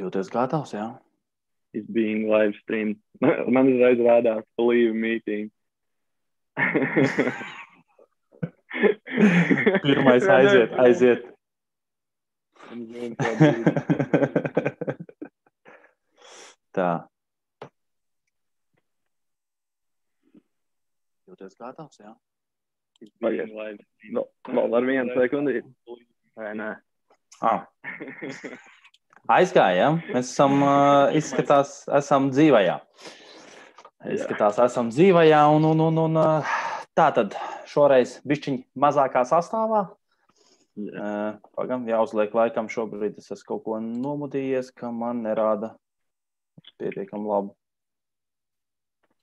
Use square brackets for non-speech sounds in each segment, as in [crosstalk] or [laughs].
Jūties gatavs, jā? It's being live streamed. [laughs] Man uzreiz rādās leave meeting. [laughs] Pirmais aiziet, aiziet. [laughs] Tā. Jūties gatavs, jā? Pagaid, lai. Vēl, vēl ar vienu sekundi. Vai nē? Ah. Aizgāja, ja? Mēs esam, uh, izskatās, esam dzīvajā. Izskatās, esam dzīvajā un, un, un, un tā tad šoreiz bišķiņ mazākā sastāvā. Pagam, jāuzliek laikam šobrīd es esmu kaut ko nomudījies, ka man nerāda pietiekam labu.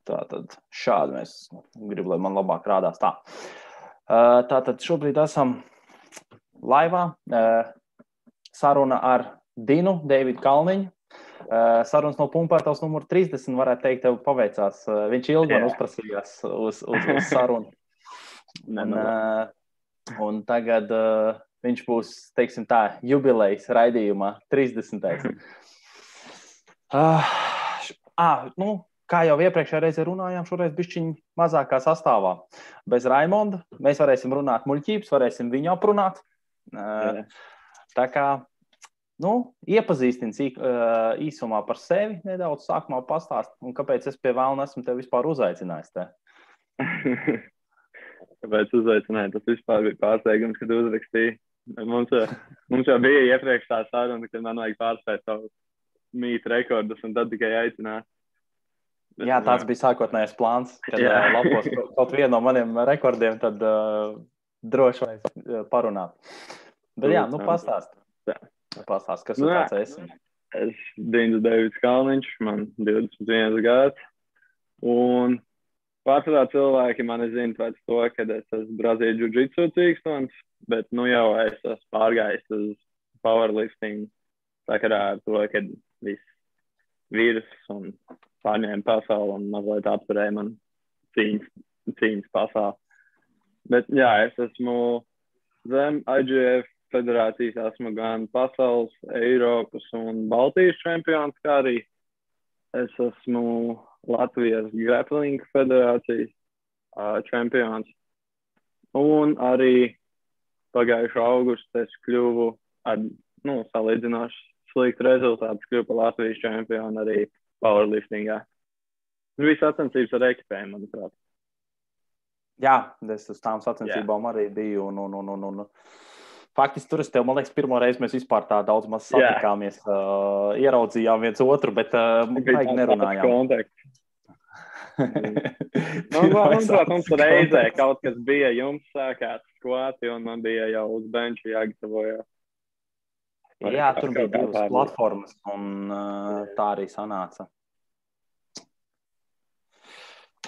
Tā tad šādi mēs gribam, lai man labāk rādās tā. Tā tad šobrīd esam laivā. Saruna ar Dinu, Davidu Kalniņu. Uh, sarunas no pumpētājs numur 30, varētu teikt, tev paveicās. Uh, viņš ilgi man uzprasījās uz, uz, uz [laughs] sarunu. Un, uh, un tagad viņš būs, teiksim tā, jubilejas raidījumā 30. Uh, [laughs] ah, nu, kā jau iepriekšējā reizē runājām, šoreiz bišķiņ mazākā sastāvā. Bez Raimonda mēs varēsim runāt muļķības, varēsim viņu aprunāt. Uh, tā kā Nu, iepazīstini īsumā par sevi nedaudz, sākumā pastāst, un kāpēc es pie vēlna esmu tevi vispār uzaicinājis. Te? [laughs] kāpēc uzaicināji? Tas vispār bija pārsteigums, kad uzrakstīji. Mums, mums jau bija iepriekš tā saruna, ka man vajag pārspēt savu mītu rekordus, un tad tikai aicināt. Jā, tāds bija sākotnējais plāns. Kad jā. lapos kaut vienu no maniem rekordiem, tad uh, droši vien parunāt. Bet jā, nu pastāst. Jā. Pastāst, kas nu, esi? Es esmu Deivids Kalniņš, man 21 gads. Un pārsvarā cilvēki mani zina pēc to, ka es esmu Brazīlijas jiu-jitsu cīkstons, bet nu jau es esmu pārgājis uz powerlifting sakarā ar to, ka viss vīrus un pārņēma pasauli un mazliet apturēja man cīņas, cīņas pasauli. Bet jā, es esmu zem IGF federācijas esmu gan pasaules, Eiropas un Baltijas čempions, kā arī es esmu Latvijas grappling federācijas uh, čempions. Un arī pagājušā augustā es kļuvu ar nu, salīdzinoši sliktu rezultātu, kļuvu par Latvijas čempionu arī powerliftingā. Viss sacensības ar ekipējumu, manuprāt. Jā, es uz tām sacensībām Jā. arī biju. Un, un, un, un, un Faktiski tur es tev, man liekas, pirmo reizi mēs vispār tā daudz maz satikāmies, uh, ieraudzījām viens otru, bet uh, baigi nerunājām. [laughs] nu, manuprāt, mums reizē kaut kas bija, jums sākās skvāti, un man bija jau uz benču jāgatavojās. Jā, tur bija divas platformas, un uh, tā arī sanāca.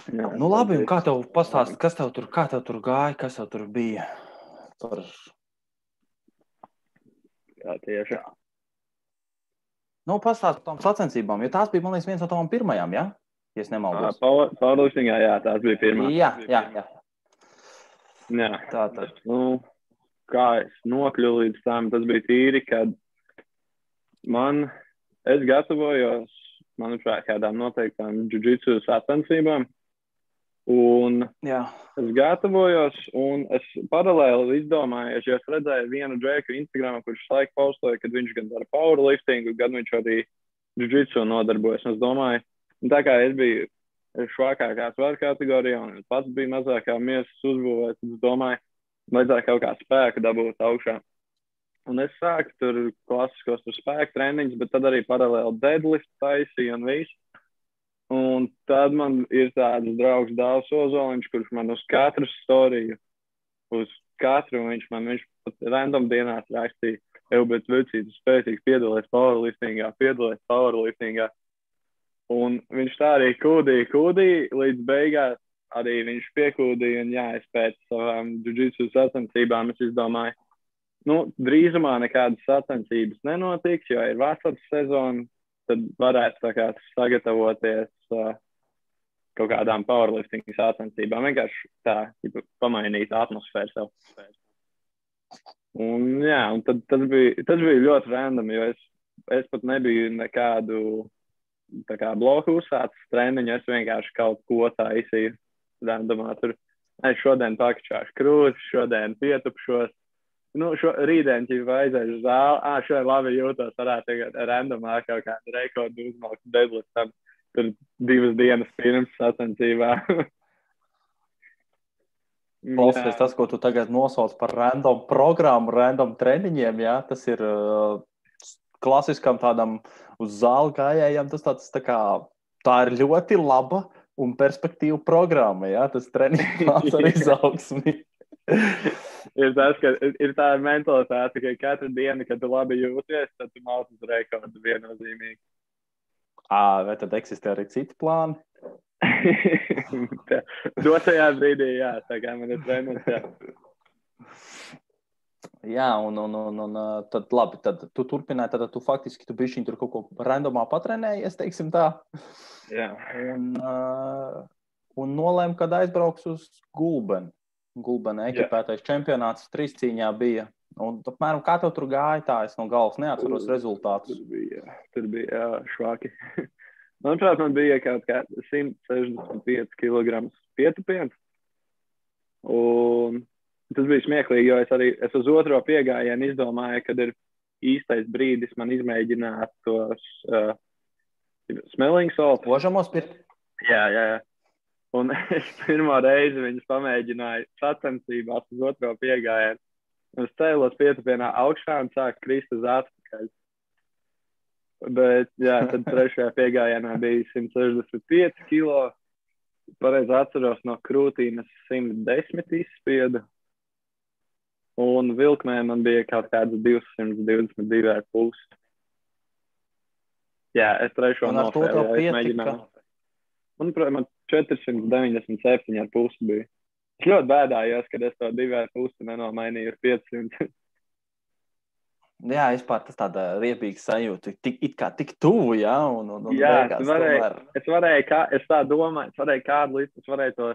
Jā, nu, labi, un kā tev pastāst, kas tev tur, kā tev tur gāja, kas tev tur bija par Jā, tieši tā. Nu, pastāst par tām sacensībām, jo tās bija, man liekas, viens no tām pirmajām, ja? Ja es nemaldos. Pārlūkšņā, jā, tās bija pirmās. Jā, jā, jā. jā. Tā tad. Nu, kā es nokļuvu līdz tam, tas bija tīri, kad man, es gatavojos, manuprāt, kādām noteiktām jiu-jitsu sacensībām. Un Jā. es gatavojos, un es paralēli izdomāju, ja es redzēju vienu džeku Instagram, kurš laiku paustoja, kad viņš gan dara powerliftingu, gan viņš arī jiu-jitsu nodarbojas. Un es domāju, un tā kā es biju švakākā svaru kategorijā, un pats bija mazākā miesas uzbūvēts, es domāju, vajadzēja kaut kā spēku dabūt augšā. Un es sāku tur klasiskos tur spēku treniņus, bet tad arī paralēli deadlift taisīju un visu. Un tad man ir tāds draugs Dārzs Ozoliņš, kurš man uz katru storiju, uz katru viņš man, viņš pat random dienās rakstīja, jau, bet vecītis spēcīgs piedalīties powerliftingā, piedalīties powerliftingā. Un viņš tā arī kūdīja, kūdīja, līdz beigās arī viņš piekūdīja, un jā, es pēc savām jiu-jitsu sacensībām es izdomāju, nu, drīzumā nekādas sacensības nenotiks, jo ir vasaras sezona, tad varētu kā, sagatavoties uh, kaut kādām powerlifting sacensībām. Vienkārši tā, ja pamainīt atmosfēru sev. Un, jā, un tad, tas, bija, tas bija ļoti random, jo es es pat nebiju nekādu kā, bloku uzsācis treniņu. Es vienkārši kaut ko taisīju. Randomā tur. Es šodien pakačāšu krūtis, šodien pietupšos. Nu, šo, rītdien, ja vajadzēs uz zāli, ah, šodien labi jūtos, varētu tagad randomā kaut kādu rekordu uzmaukt deblis tam tur divas dienas pirms sacensībā. [laughs] Klausies, tas, ko tu tagad nosauc par random programmu, random treniņiem, jā, tas ir uh, klasiskam tādam uz zāli gājējam. Tas tāds, tā, kā, tā ir ļoti laba un perspektīva programma, jā, tas [laughs] treniņš ar izaugsmi. [laughs] ir tas, ka ir tā mentalitāte, ka katru dienu, kad tu labi jūties, tad tu mācies uz rekordu viennozīmīgi. À, vai tad eksistē arī citi plāni? [laughs] Dotajā brīdī, jā, tā kā man ir treniņš. Jā. un, un, un, un tad labi, tad tu turpināji, tad tu faktiski tu bišķiņ tur kaut ko randomā patrenējies, teiksim tā. Jā. Un, uh, un nolēma, kad aizbrauks uz Gulbenu. Gulbena ekipētais čempionāts trīs cīņā bija. Un, apmēram, kā tev tur gāja, tā es no galvas neatceros rezultātus. Tur bija, tur bija jā, švaki. [laughs] Manuprāt, man bija kaut kā 165 kg pietupiens. Un tas bija smieklīgi, jo es arī es uz otro piegājienu izdomāju, kad ir īstais brīdis man izmēģināt tos uh, smelling saltus. Ožamos pirkt? Jā, jā, jā. Un [laughs] es pirmo reizi viņus pamēģināju sacensībās uz otro piegājienu. Es cēlos pietupienā augšā un sāku krist uz atpakaļ. Bet, jā, tad [laughs] trešajā piegājienā bija 165 kilo. Pareizi atceros, no krūtīnes 110 izspieda. Un vilkmē man bija kaut kāds 222,5. Jā, es trešo nofēlu, es mēģināju. Manuprāt, man 497,5 bija. Es ļoti bēdājos, kad es to divu pusi nenomainīju uz [laughs] 500. Jā, vispār tas tāds riebīgs sajūta. Tik, it kā tik tuvu, jā, un, un, un jā, beigās, es varēju, tomēr... es varēju, kā, es tā domāju, es varēju kādu līdz, es varēju to,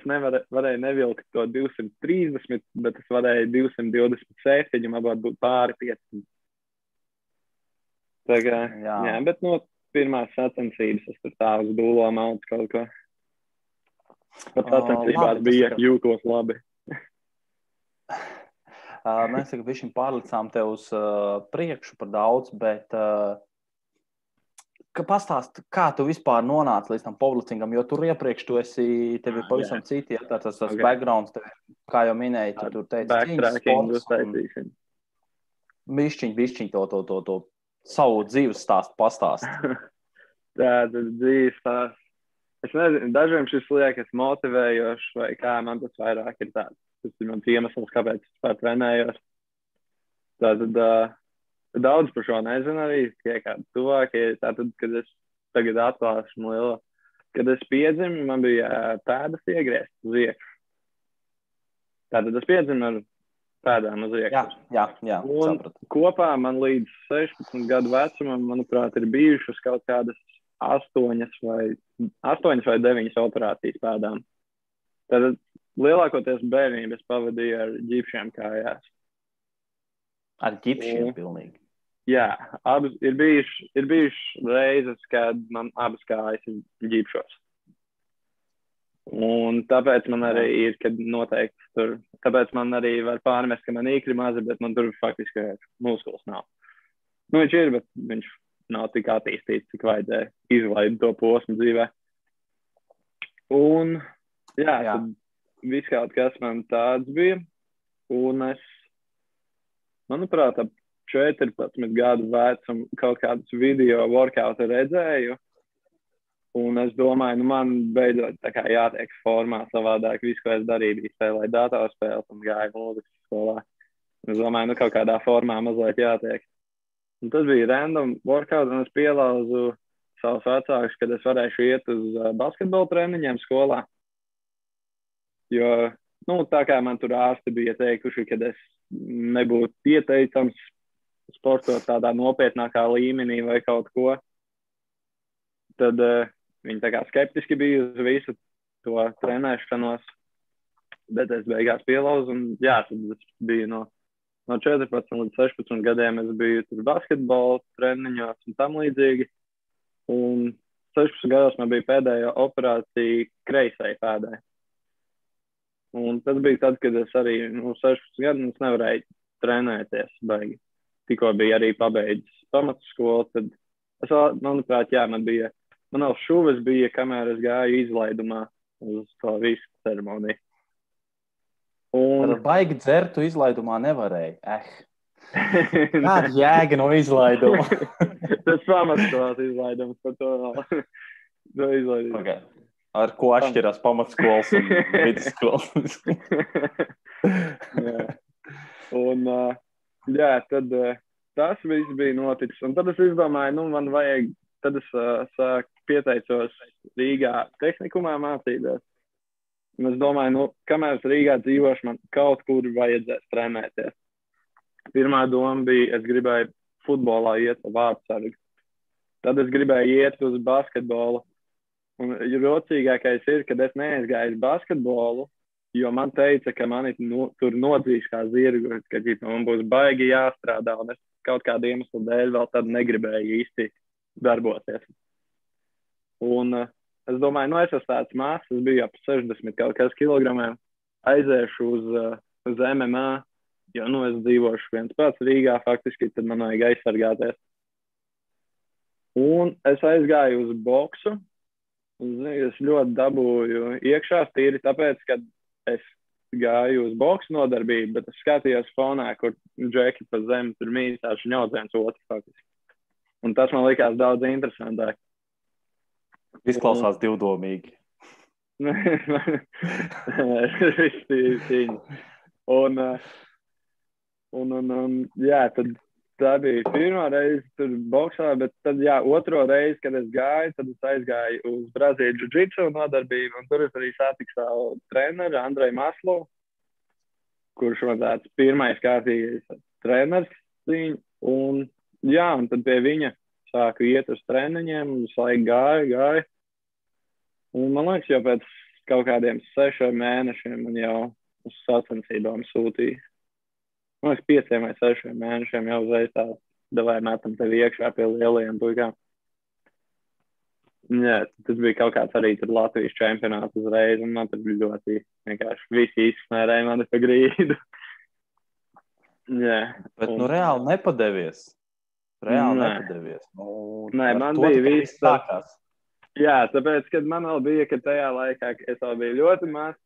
es nevarēju, varēju nevilkt to 230, bet es varēju 227, un varbūt būt pāri 500. Tā kā, jā. jā, bet no pirmās sacensības es tur tā uz dūlo maucu kaut ko. Pat sacensībās bija jūtos labi. Uh, [laughs] mēs tagad visi pārlicām te uz uh, priekšu par daudz, bet uh, pastāst, kā tu vispār nonāci līdz tam publicingam, jo tur iepriekš tu esi, tev ir pavisam yeah. citi, ja, tas, tas okay. backgrounds, tev, kā jau minēji, tu tur teici, cīņas sports. Bišķiņ, bišķiņ to, to, to, to savu dzīves stāstu pastāst. [laughs] Tā tad dzīves stāsts. Es nezinu, dažiem šis liekas motivējošs, vai kā man tas vairāk ir tāds Tas ir mans iemesls, kāpēc es vispār trenējos. Tātad uh, daudz par šo nezinu arī, tie kādi tuvākie. Tātad, kad es tagad atklāšu no liela, kad es piedzimu, man bija uh, pēdas iegrieztas uz iekšā. Tātad es piedzimu ar pēdām uz iekšā. Jā, jā, jā kopā man līdz 16 gadu vecumam, manuprāt, ir bijušas kaut kādas astoņas vai, astoņas vai deviņas operācijas pēdām. Tad lielākoties bērnību es pavadīju ar ģipšiem kājās. Ar ģipšiem un, pilnīgi. Jā, abas, ir bijušas ir bijuši reizes, kad man abas kājas ir ģipšos. Un tāpēc man arī ir, kad noteikti tur, tāpēc man arī var pārmest, ka man īkri mazi, bet man tur faktiski muskulis nav. Nu, viņš ir, bet viņš nav tik attīstīts, cik vajadzēja izlaid to posmu dzīvē. Un, jā, jā. Viss kaut kas man tāds bija. Un es, manuprāt, ap 14 gadu vecumu kaut kādus video workoutu redzēju. Un es domāju, nu man beidzot jātiek formā savādāk. Viss, ko es darīju, bija spēlēt datorspēles un gāju mūzikas skolā. Es domāju, nu kaut kādā formā mazliet jātiek. Un tas bija random workout, un es pielauzu savus vecākus, kad es varēšu iet uz uh, basketbola treniņiem skolā. Jo, nu, tā kā man tur ārsti bija teikuši, ka es nebūtu pieteicams sportot tādā nopietnākā līmenī vai kaut ko, tad uh, viņi tā kā skeptiski bija uz visu to trenēšanos. Bet es beigās pielauzu, un jā, tas bija no no 14 līdz 16 gadiem es biju tur basketbola treniņos un tam līdzīgi. Un 16 gados man bija pēdējā operācija kreisai pēdai. Un tas bija tad, kad es arī nu, 16 gadus nevarēju trenēties. Baigi. Tikko bija arī pabeidzis pamatskolu, tad es, manuprāt, jā, man bija, man vēl šuvis bija, kamēr es gāju izlaidumā uz to visu ceremoniju. Un... Baigi dzert, tu izlaidumā nevarēji. Eh. [laughs] Kāda jēga no izlaiduma? [laughs] Tas pamatskolas izlaidums par to vēl. [laughs] to izlaidums. Okay. Ar ko atšķirās pamatskolas un vidusskolas? jā. Un, uh, jā, tad uh, tas viss bija noticis. Un tad es izdomāju, nu, man vajag, tad es uh, sāk pieteicos Rīgā tehnikumā mācīties. Un es domāju, nu, kamēr es Rīgā dzīvošu, man kaut kur vajadzēs trenēties. Pirmā doma bija, es gribēju futbolā iet ar vārdsargu. Tad es gribēju iet uz basketbolu. Un rocīgākais ir, kad es neaizgāju uz basketbolu, jo man teica, ka mani nu, tur nodzīs kā zirgu, ka man būs baigi jāstrādā, un es kaut kādu iemeslu dēļ vēl tad negribēju īsti darboties. Un uh, Es domāju, nu, es esmu tāds mākslinieks, es biju ap 60 kaut kas kilogramiem. Aiziešu uz, uz MMA, jo, nu, es dzīvošu viens pats Rīgā, faktiski, tad man vajag aizsargāties. Un es aizgāju uz boksu. Un, es ļoti dabūju iekšā tīri, tāpēc, ka es gāju uz boksu nodarbību, bet es skatījos fonā, kur džeki pa zemi tur mītās ņaudzēns otru faktiski. Un tas man likās daudz interesantāk. Izklausās divdomīgi. [laughs] un, un, un, un, jā, tad tā bija pirmā reize tur boxā, bet tad, jā, otro reizi, kad es gāju, tad es aizgāju uz Brazīliju jiu-jitsu nodarbību, un tur es arī satiku savu treneru Andreju Maslovu, kurš man tāds pirmais kārtīgais treneris un jā, un tad pie viņa sāku iet uz treniņiem, un visu laiku gāju, gāju. Un man liekas, jau pēc kaut kādiem sešiem mēnešiem man jau uz sacensībām sūtīja. Man liekas, pieciem vai sešiem mēnešiem jau uzreiz tā, vai metam tevi iekšā pie lielajiem puikām. Jā, tas bija kaut kāds arī Latvijas čempionāts uzreiz, un man tur bija ļoti vienkārši visi izsmērēja mani pa grīdu. [laughs] Jā. Bet, un... nu, reāli nepadevies. Reāli Nē. nepadevies. Nu, Nē, man bija viss sākās. Jā, tāpēc, kad man vēl bija, ka tajā laikā es vēl biju ļoti mazs,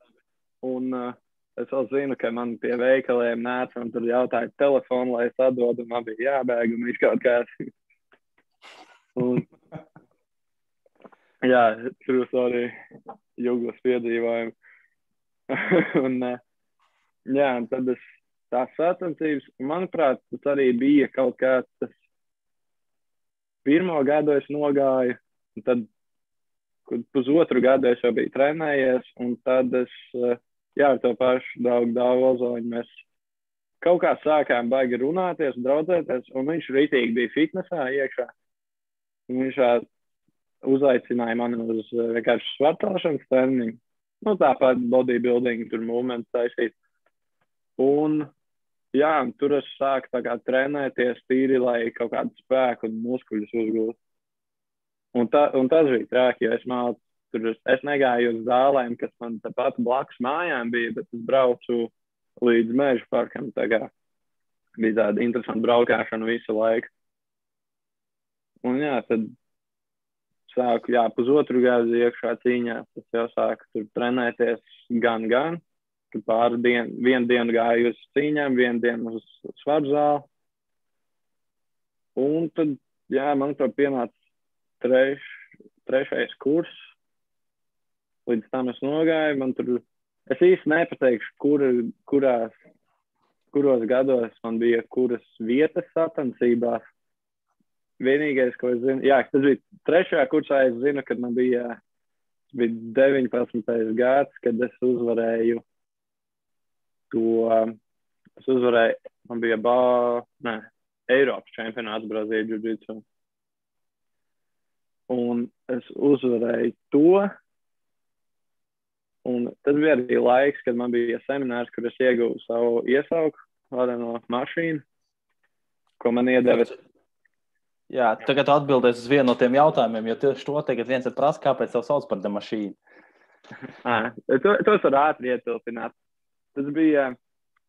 un uh, es vēl zinu, ka man pie veikaliem nāca un tur jautāja telefonu, lai es atdodu, un man bija jābēg un viņš kaut kāds. [laughs] un, jā, trūs arī jūglas piedzīvojumi. [laughs] un, uh, jā, un tad es tās sacensības, manuprāt, tas arī bija kaut kāds tas pirmo gadu es nogāju, tad pusotru gadu es jau biju trenējies, un tad es, eh, jā, ar to pašu draugu Dāvozoņu mēs kaut kā sākām baigi runāties, draudzēties, un viņš rītīgi bija fitnesā iekšā. Un viņš uzaicināja mani uz eh, vienkārši svartāšanas treniņu. Nu, tāpat bodybuilding, tur movements taisīt. Un, jā, tur es sāku kā trenēties tīri, lai kaut kādu spēku un muskuļus uzgūtu. Un, ta, un tas bija traki, jo es mācu, tur es negāju uz zālēm, kas man tepat blakus mājām bija, bet es braucu līdz meža parkam. Kā bija tāda interesanta braukšana visu laiku. Un jā, tad sāku, jā, pusotru gadu iekšā cīņā. Es jau sāku tur trenēties gan, gan. Pāri dienu, vienu dienu gāju uz cīņām, vienu dienu uz svaru zāli. Un tad, jā, man to pienāca treš, trešais kurs. Līdz tam es nogāju. Man tur, es īsti nepateikšu, kur, kurās, kuros gados man bija kuras vietas sacensībās. Vienīgais, ko es zinu, jā, tas bija trešajā kursā. Es zinu, kad man bija, bija 19. gads, kad es uzvarēju to. Es uzvarēju, man bija bā, ne, Eiropas čempionāts Brazīlijā Jiu-Jitsu un es uzvarēju to. Un tas bija arī laiks, kad man bija seminārs, kur es ieguvu savu iesauku vareno mašīnu, ko man iedeva. Jā, tagad atbildēs uz vienu no tiem jautājumiem, jo tieši to tagad viens ir prasa, kāpēc tev sauc par demašīnu. [laughs] to, tos var ātri ietilpināt. Tas bija,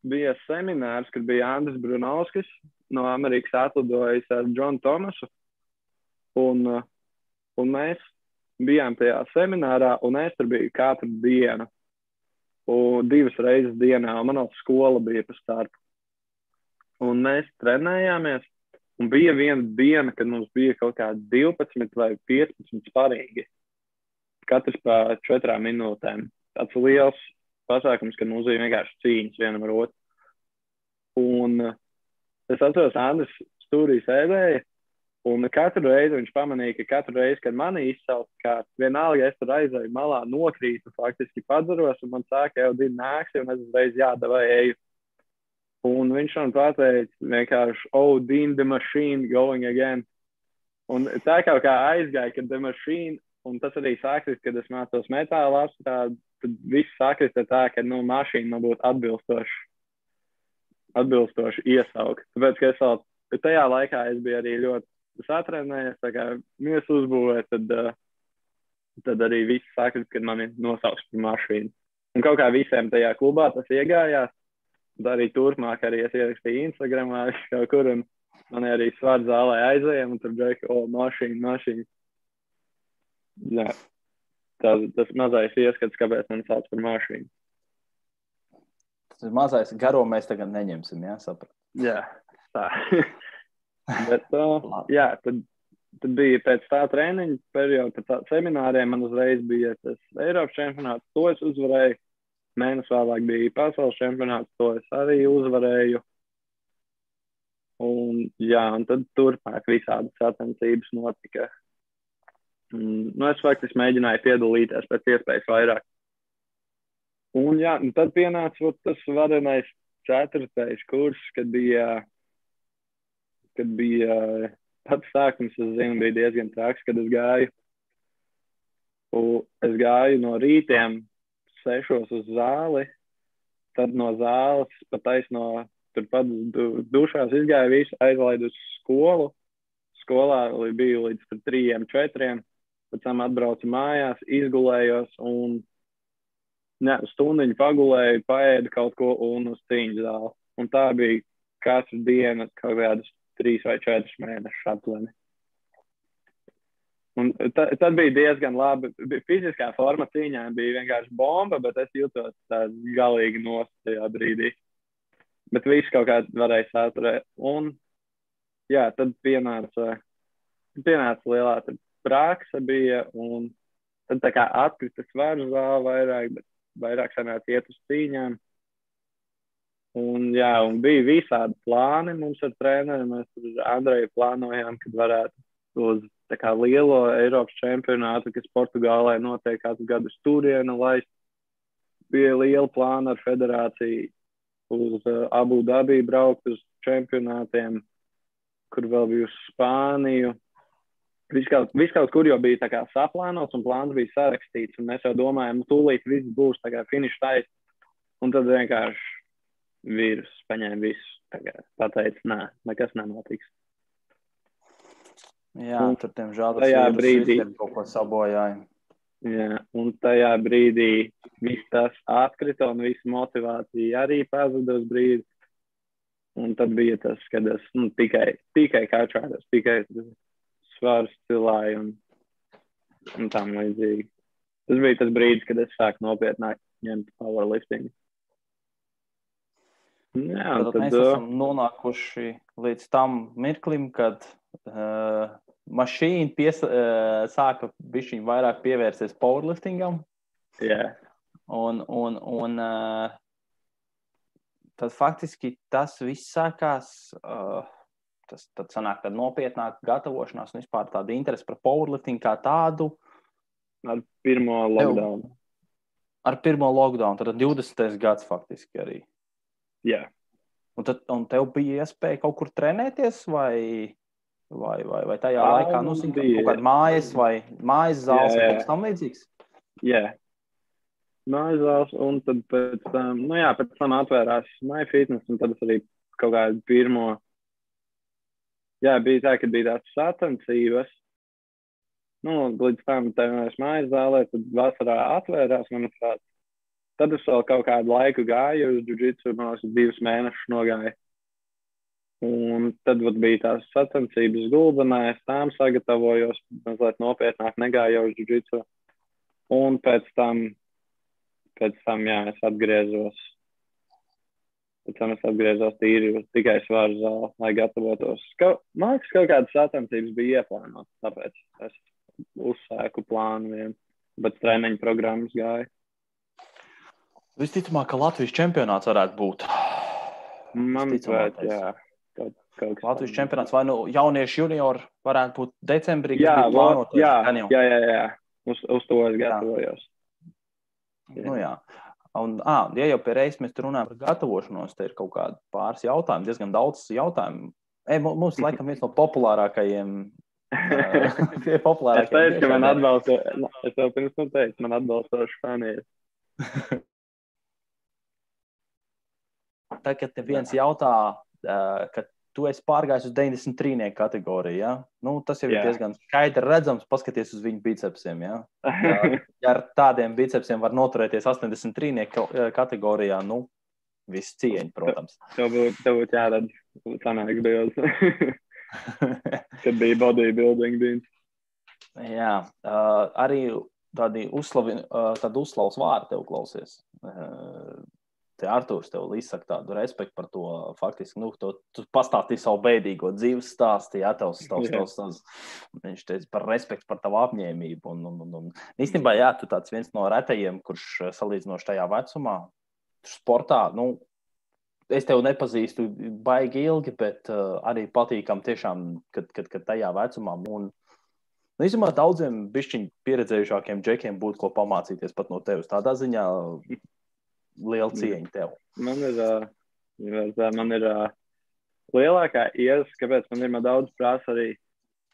bija seminārs, kur bija Andris Brunovskis no Amerikas atlidojis ar Džonu Tomasu. Un, un mēs bijām tajā seminārā, un es tur biju katru dienu. Un divas reizes dienā, un manā skola bija pa starpu. Un mēs trenējāmies, un bija viena diena, kad mums bija kaut kādi 12 vai 15 sparīgi. Katrs pa četrām minūtēm. Tāds liels pasākums, kad mums bija vienkārši cīņas vienam ar otru. Un es atceros, Andris stūrī sēdēja, Un katru reizi viņš pamanīja, ka katru reizi, kad mani izsauca, kā vienalga es tur aizēju malā, nokrītu, faktiski padzaros, un man sāka jau divi nāksi, un es uzreiz jādavai eju. Un viņš man pateica vienkārši, oh, Dean, the machine going again. Un tā kaut kā aizgāja, ka the machine, un tas arī sākās, kad es mācos metālu apstrādi, tad viss sākās tā, ka, nu, mašīna man būtu atbilstoši, atbilstoši iesaukt. Tāpēc, ka es vēl, tajā laikā es biju arī ļoti satrenējies, tā kā mēs uzbūvējam, tad, uh, tad arī viss saka, kad mani nosauks par mašīnu. Un kaut kā visiem tajā klubā tas iegājās. Tad arī turpmāk arī es ierakstīju Instagramā, [laughs] kaut kur, un man arī svārds zālē aizējām, un tur bija, o, oh, mašīna, mašīna. Jā. Tas, tas mazais ieskats, kāpēc man sauc par mašīnu. Tas mazais garo mēs tagad neņemsim, jā, saprat. Jā, tā. [laughs] Bet, uh, jā, tad, tad bija pēc tā treniņa perioda, pēc tā semināriem man uzreiz bija tas Eiropas čempionāts, to es uzvarēju. Mēnesis vēlāk bija pasaules čempionāts, to es arī uzvarēju. Un, jā, un tad turpmāk visādas sacensības notika. Un, nu, es faktiski mēģināju piedalīties pēc iespējas vairāk. Un, jā, un tad pienāca tas varenais ceturtais kurs, kad bija kad bija pats sākums, es zinu, bija diezgan traks, kad es gāju. Un es gāju no rītiem sešos uz zāli, tad no zāles pat taisno turpat du, dušās izgāju visu, aizlaidu uz skolu. Skolā biju līdz trījiem, četriem, pēc tam atbraucu mājās, izgulējos un ne, stundiņu pagulēju, paēdu kaut ko un uz cīņu zāli. Un tā bija katru dienu kaut kādas trīs vai četrus mēnešus aptuveni. Un ta, tad bija diezgan labi. Fiziskā forma cīņā bija vienkārši bomba, bet es jutos galīgi nost tajā brīdī. Bet viss kaut kā varēja saturēt. Un jā, tad pienāca, pienāca lielā praksa bija, un tad tā kā atkrita svaru zāle vairāk, bet vairāk sanāca iet uz cīņām. Un, jā, un bija visādi plāni mums ar treneriem. Mēs tur Andreju plānojām, kad varētu uz kā, lielo Eiropas čempionātu, kas Portugālē notiek katru gadu stūrienu, lai bija liela plāna ar federāciju uz uh, Abu Dabī braukt uz čempionātiem, kur vēl bija uz Spāniju. Viss kaut, vis kaut kur jau bija kā, saplānots un plāns bija sarakstīts. Mēs jau domājām, nu, tūlīt viss būs finiša taisa. Un tad vienkārši vīrus paņēma visu. Pateica, nē, nekas nenotiks. Jā, un tur, diemžēl, tas brīdī kaut ko sabojāja. Jā, un tajā brīdī viss tas atkrita un visa motivācija arī pazuda uz brīdi. Un tad bija tas, kad es nu, tikai, tikai kačājos, tikai svārus cilāju un, un tam līdzīgi. Tas bija tas brīdis, kad es sāku nopietnāk ņemt powerlifting. Jā, tad, tad mēs esam nonākuši līdz tam mirklim, kad uh, mašīna pies, uh, sāka bišķiņ vairāk pievērsties powerliftingam. Jā. Un, un, un uh, tad faktiski tas viss sākās. Uh, tas tad sanāk, ka nopietnāk gatavošanās un vispār tāda interese par powerlifting kā tādu. Ar pirmo lockdown. Ar pirmo lockdown, tad 20. gads faktiski arī. Jā. Un, tad, un tev bija iespēja kaut kur trenēties, vai, vai, vai, vai tajā um, laikā, nu, zin, kaut kāda mājas vai mājas zāles vai kaut kas tam līdzīgs? Jā. Nāzās, un tad pēc tam, nu jā, pēc tam atvērās MyFitness, un tad es arī kaut kādu pirmo, jā, bija tā, ka bija tās satancības, nu, līdz tam trenējuši mājas zālē, tad vasarā atvērās, manuprāt. Tad es vēl kaut kādu laiku gāju uz jiu-jitsu, man liekas, divus mēnešus nogāju. Un tad vat, bija tās sacensības gulbenē, es tām sagatavojos, mazliet nopietnāk negāju uz jiu-jitsu. Un pēc tam, pēc tam, jā, es atgriezos. Pēc tam es atgriezos tīri tikai svaru zāli, lai gatavotos. Kaut, man liekas, kaut kādas sacensības bija ieplānotas, tāpēc es uzsāku plānu vienu, bet treniņu programmas gāju. Visticamāk, ka Latvijas čempionāts varētu būt. Manuprāt, jā. Kaut, kaut Latvijas tam. čempionāts vai nu jauniešu juniori varētu būt decembrī. Jā, plānot, jā, jā, jā, jā. Uz, uz to es gatavojos. Jā. Nu, jā. Un, à, ja jau pie reizes mēs runājam par gatavošanos, tad ir kaut kādi pāris jautājumi, diezgan daudz jautājumu. E, mums, [laughs] laikam, viens no populārākajiem Tie populārākie. [laughs] Es teicu, ka man atbalsta, es jau pirms tam teicu, man atbalstoši fani. [laughs] Tagad viens jautā, ka tu esi pārgājis uz 93 kategoriju. Ja? Nu, tas jau Jā. ir diezgan skaidri redzams, paskaties uz viņu bicepsiem. Ja? [laughs] Ja, ja ar tādiem bicepsiem var noturēties 83 kategorijā, nu, viss cieņa, protams. Tev būtu būt jārada sanāk bildes. Kad bija bodybuilding dienas. Jā, uh, arī tādi uzslavi, uh, uzslavas vārdi tev klausies. Uh, te Arthurs tev izsaka tādu respektu par to. Faktiski, nu, to, tu pastāstīji savu bēdīgo dzīves stāstu, jā, tavs, tavs, tavs, tavs, viņš teica par respektu par tavu apņēmību. Un, un, un, un īstenībā, jā, tu tāds viens no retajiem, kurš salīdzinoši tajā vecumā, sportā, nu, es tevi nepazīstu baigi ilgi, bet uh, arī patīkam tiešām, kad, kad, kad tajā vecumā. Un, Nu, īstenībā daudziem bišķiņu pieredzējušākiem džekiem būtu ko pamācīties pat no tevis. Tādā ziņā liela cieņa tev. Man ir, man ir lielākā iemesls, kāpēc man ir man daudz prasa arī.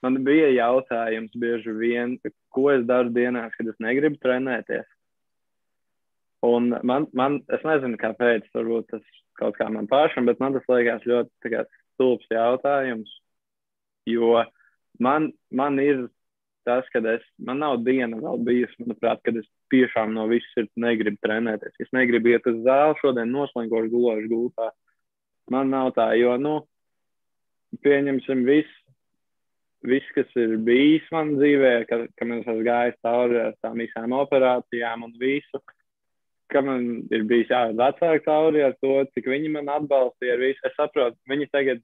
Man bija jautājums bieži vien, ko es daru dienās, kad es negribu trenēties. Un man, man, es nezinu, kāpēc, varbūt tas kaut kā man pašam, bet man tas liekas ļoti stulbs jautājums. Jo man, man ir tas, ka es, man nav diena vēl bijusi, manuprāt, kad es tiešām no visas sirds negribu trenēties. Es negribu iet uz zāli, šodien noslinkošu gulošu gultā. Man nav tā, jo, nu, pieņemsim visu, viss, kas ir bijis man dzīvē, ka, ka man esmu gājis cauri ar tām visām operācijām un visu ka man ir bijis jāved vecāki cauri ar to, cik viņi man atbalstīja. Es saprotu, viņi tagad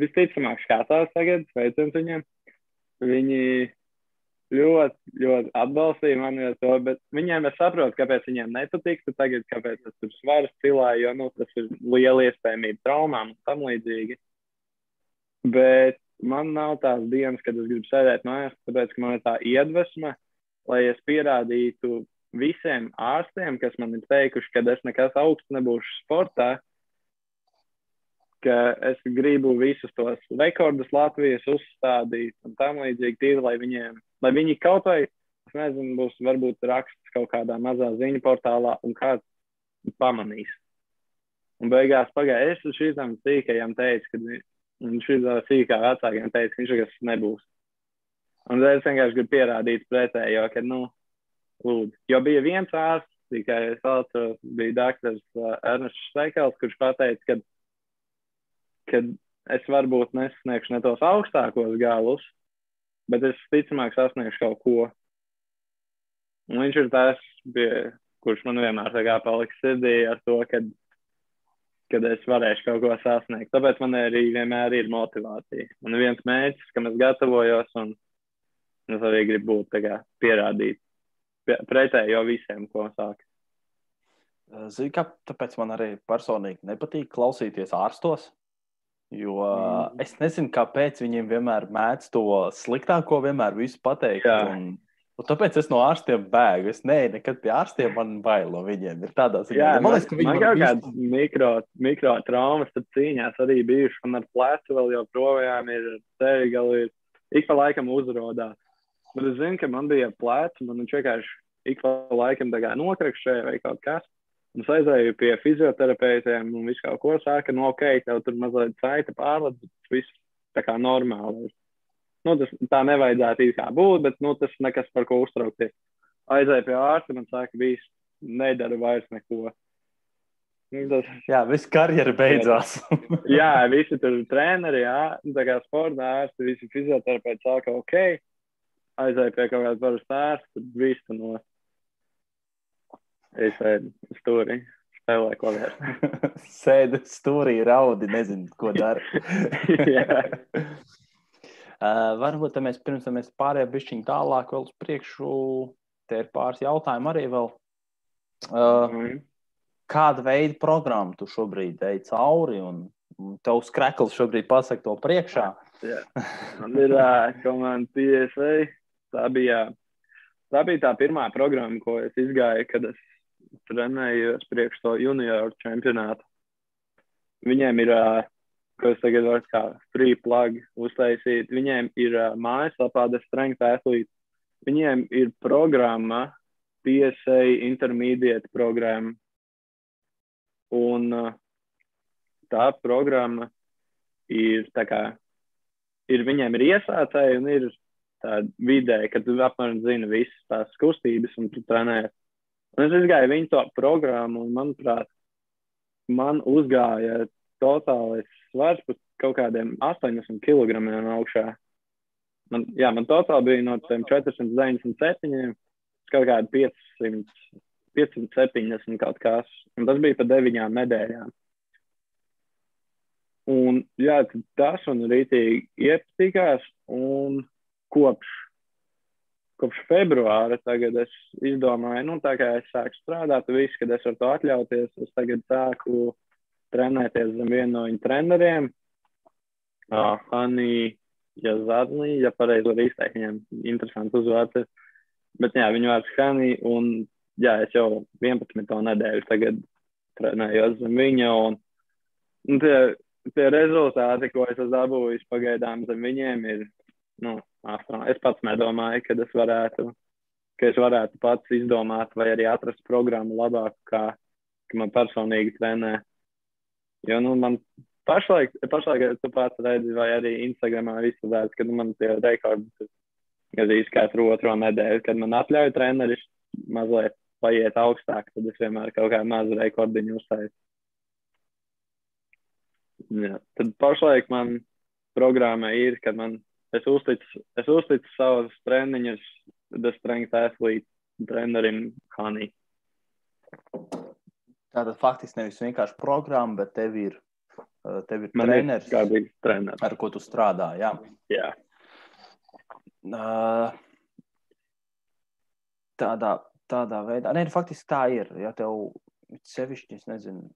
visticamāk skatās tagad, sveiciens viņiem. Viņi ļoti, ļoti atbalstīja mani ar to, bet viņiem es saprotu, kāpēc viņiem nepatiktu tagad, kāpēc es tur svaru cilāju, jo nu, tas ir liela iespējamība traumām un tam līdzīgi. Bet man nav tās dienas, kad es gribu sēdēt mājās, tāpēc, ka man ir tā iedvesma, lai es pierādītu visiem ārstiem, kas man ir teikuši, ka es nekas augsts nebūšu sportā, ka es gribu visus tos rekordus Latvijas uzstādīt un tam līdzīgi, tīri, lai viņiem, lai viņi kaut vai, es nezinu, būs varbūt raksts kaut kādā mazā ziņu portālā un kāds pamanīs. Un beigās pagāja, es šīm sīkajām teicu, ka viņš šī sīkā vecākiem teica, ka viņš nekas nebūs. Un es vienkārši gribu pierādīt pretējo, ka, nu, lūdzu. Jo bija viens ārsts, tikai es atceros, bija doktors uh, Ernests Šteikels, kurš pateica, ka, ka es varbūt nesasniegšu ne tos augstākos galus, bet es ticamāk sasniegšu kaut ko. Un viņš ir tas, bija, kurš man vienmēr paliks sirdī ar to, kad, kad es varēšu kaut ko sasniegt. Tāpēc man arī vienmēr ir motivācija. Man ir viens mērķis, kam es gatavojos, un es arī gribu būt kā, pierādīt pretējo visiem, ko sāk. Zini, kā, tāpēc man arī personīgi nepatīk klausīties ārstos. Jo mm. es nezinu, kāpēc viņiem vienmēr mēdz to sliktāko, vienmēr visu pateikt. Jā. Un, un tāpēc es no ārstiem bēgu. Es neju nekad pie ārstiem, man bail no viņiem. Ir tādā ziņā, Jā, man liekas, ka viņi man kaut kādas mikro, mikro traumas tad cīņās arī bijušas. Man ar plecu vēl joprojām ir ceļi, gali ik pa laikam uzrodās. Bet es zinu, ka man bija plēts, man viņš vienkārši ik pa laikam nokrakšē vai kaut kas. Un es aizēju pie fizioterapeitiem un visu kaut ko sāka, nu, ok, tev tur mazliet saita pārlec, bet viss tā kā normāli. Nu, tas tā nevajadzētu īsti būt, bet nu, tas nekas par ko uztraukties. Aizēju pie ārsta un sāka, viss nedara vairs neko. Nu, tas... Jā, viss karjera beidzās. [laughs] jā, visi tur treneri, jā, tā kā sporta ārsti, visi fizioterapeiti sāka, ok, aizēju pie kaut kāda parasta ārsta, viss no Es sēdu stūrī, spēlēju vēl. [laughs] Sēdu stūrī, raudi, nezinu, ko dara. [laughs] uh, [laughs] varbūt mēs pirms tam pārējām bišķiņu tālāk vēl uz priekšu. Te ir pāris jautājumu arī vēl. Uh, mm. Kāda veida programmu tu šobrīd ej cauri? Un, tev skrekls šobrīd pasaka to priekšā. Jā, man ir uh, komanda PSA. Tā bija, tā bija tā pirmā programma, ko es izgāju, kad es trenējos priekš to junioru čempionātu. Viņiem ir, ko es tagad varu kā free plug uztaisīt, viņiem ir mājaslapā The Strength Athlete. Viņiem ir programma, PSA intermediate programma. Un tā programma ir tā kā, ir viņiem ir iesācēji un ir tāda vidē, ka tu apmēram zini visas tās kustības un tu trenējies. Un es izgāju viņu to programmu, un, manuprāt, man uzgāja totālais svars par kaut kādiem 80 kg augšā. Man, jā, man totāli bija no 497 kaut kādi 500, 570 kaut kas. Un tas bija pa deviņām nedēļām. Un jā, tas man rītīgi iepatikās, un kopš kopš februāra tagad es izdomāju, nu, tā kā es sāku strādāt, viss, kad es varu to atļauties, es tagad sāku trenēties zem vienu no viņu treneriem. Uh, Hani Jazadni, ja pareizi var izteikt, viņam interesanti uzvārds. Bet jā, viņu vārds Hani, un jā, es jau 11. nedēļu tagad trenējos zem viņa, un, un tie, tie rezultāti, ko es esmu dabūjis pagaidām zem viņiem, ir, nu, Es pats nedomāju, ka es varētu, ka es varētu pats izdomāt vai arī atrast programmu labāku, kā, kā man personīgi trenē. Jo, nu, man pašlaik, pašlaik tu pats redzi, vai arī Instagramā izsadzēts, ka nu, man tie rekordi gandrīz katru otro nedēļu, kad man atļauj treneris mazliet paiet augstāk, tad es vienmēr kaut kādu mazu rekordiņu uztaisu. Jā, tad pašlaik man programma ir, kad man es uzticu, es uzticu savus treniņus The Strength Athlete trenerim Hanī. Tātad faktiski nevis vienkārši programma, bet tev ir, eh, tev ir Man treneris, ir treneris, ar ko tu strādā. Jā. jā. Uh, tādā, tādā veidā, nē, faktiski tā ir. Ja tev sevišķi, es nezinu,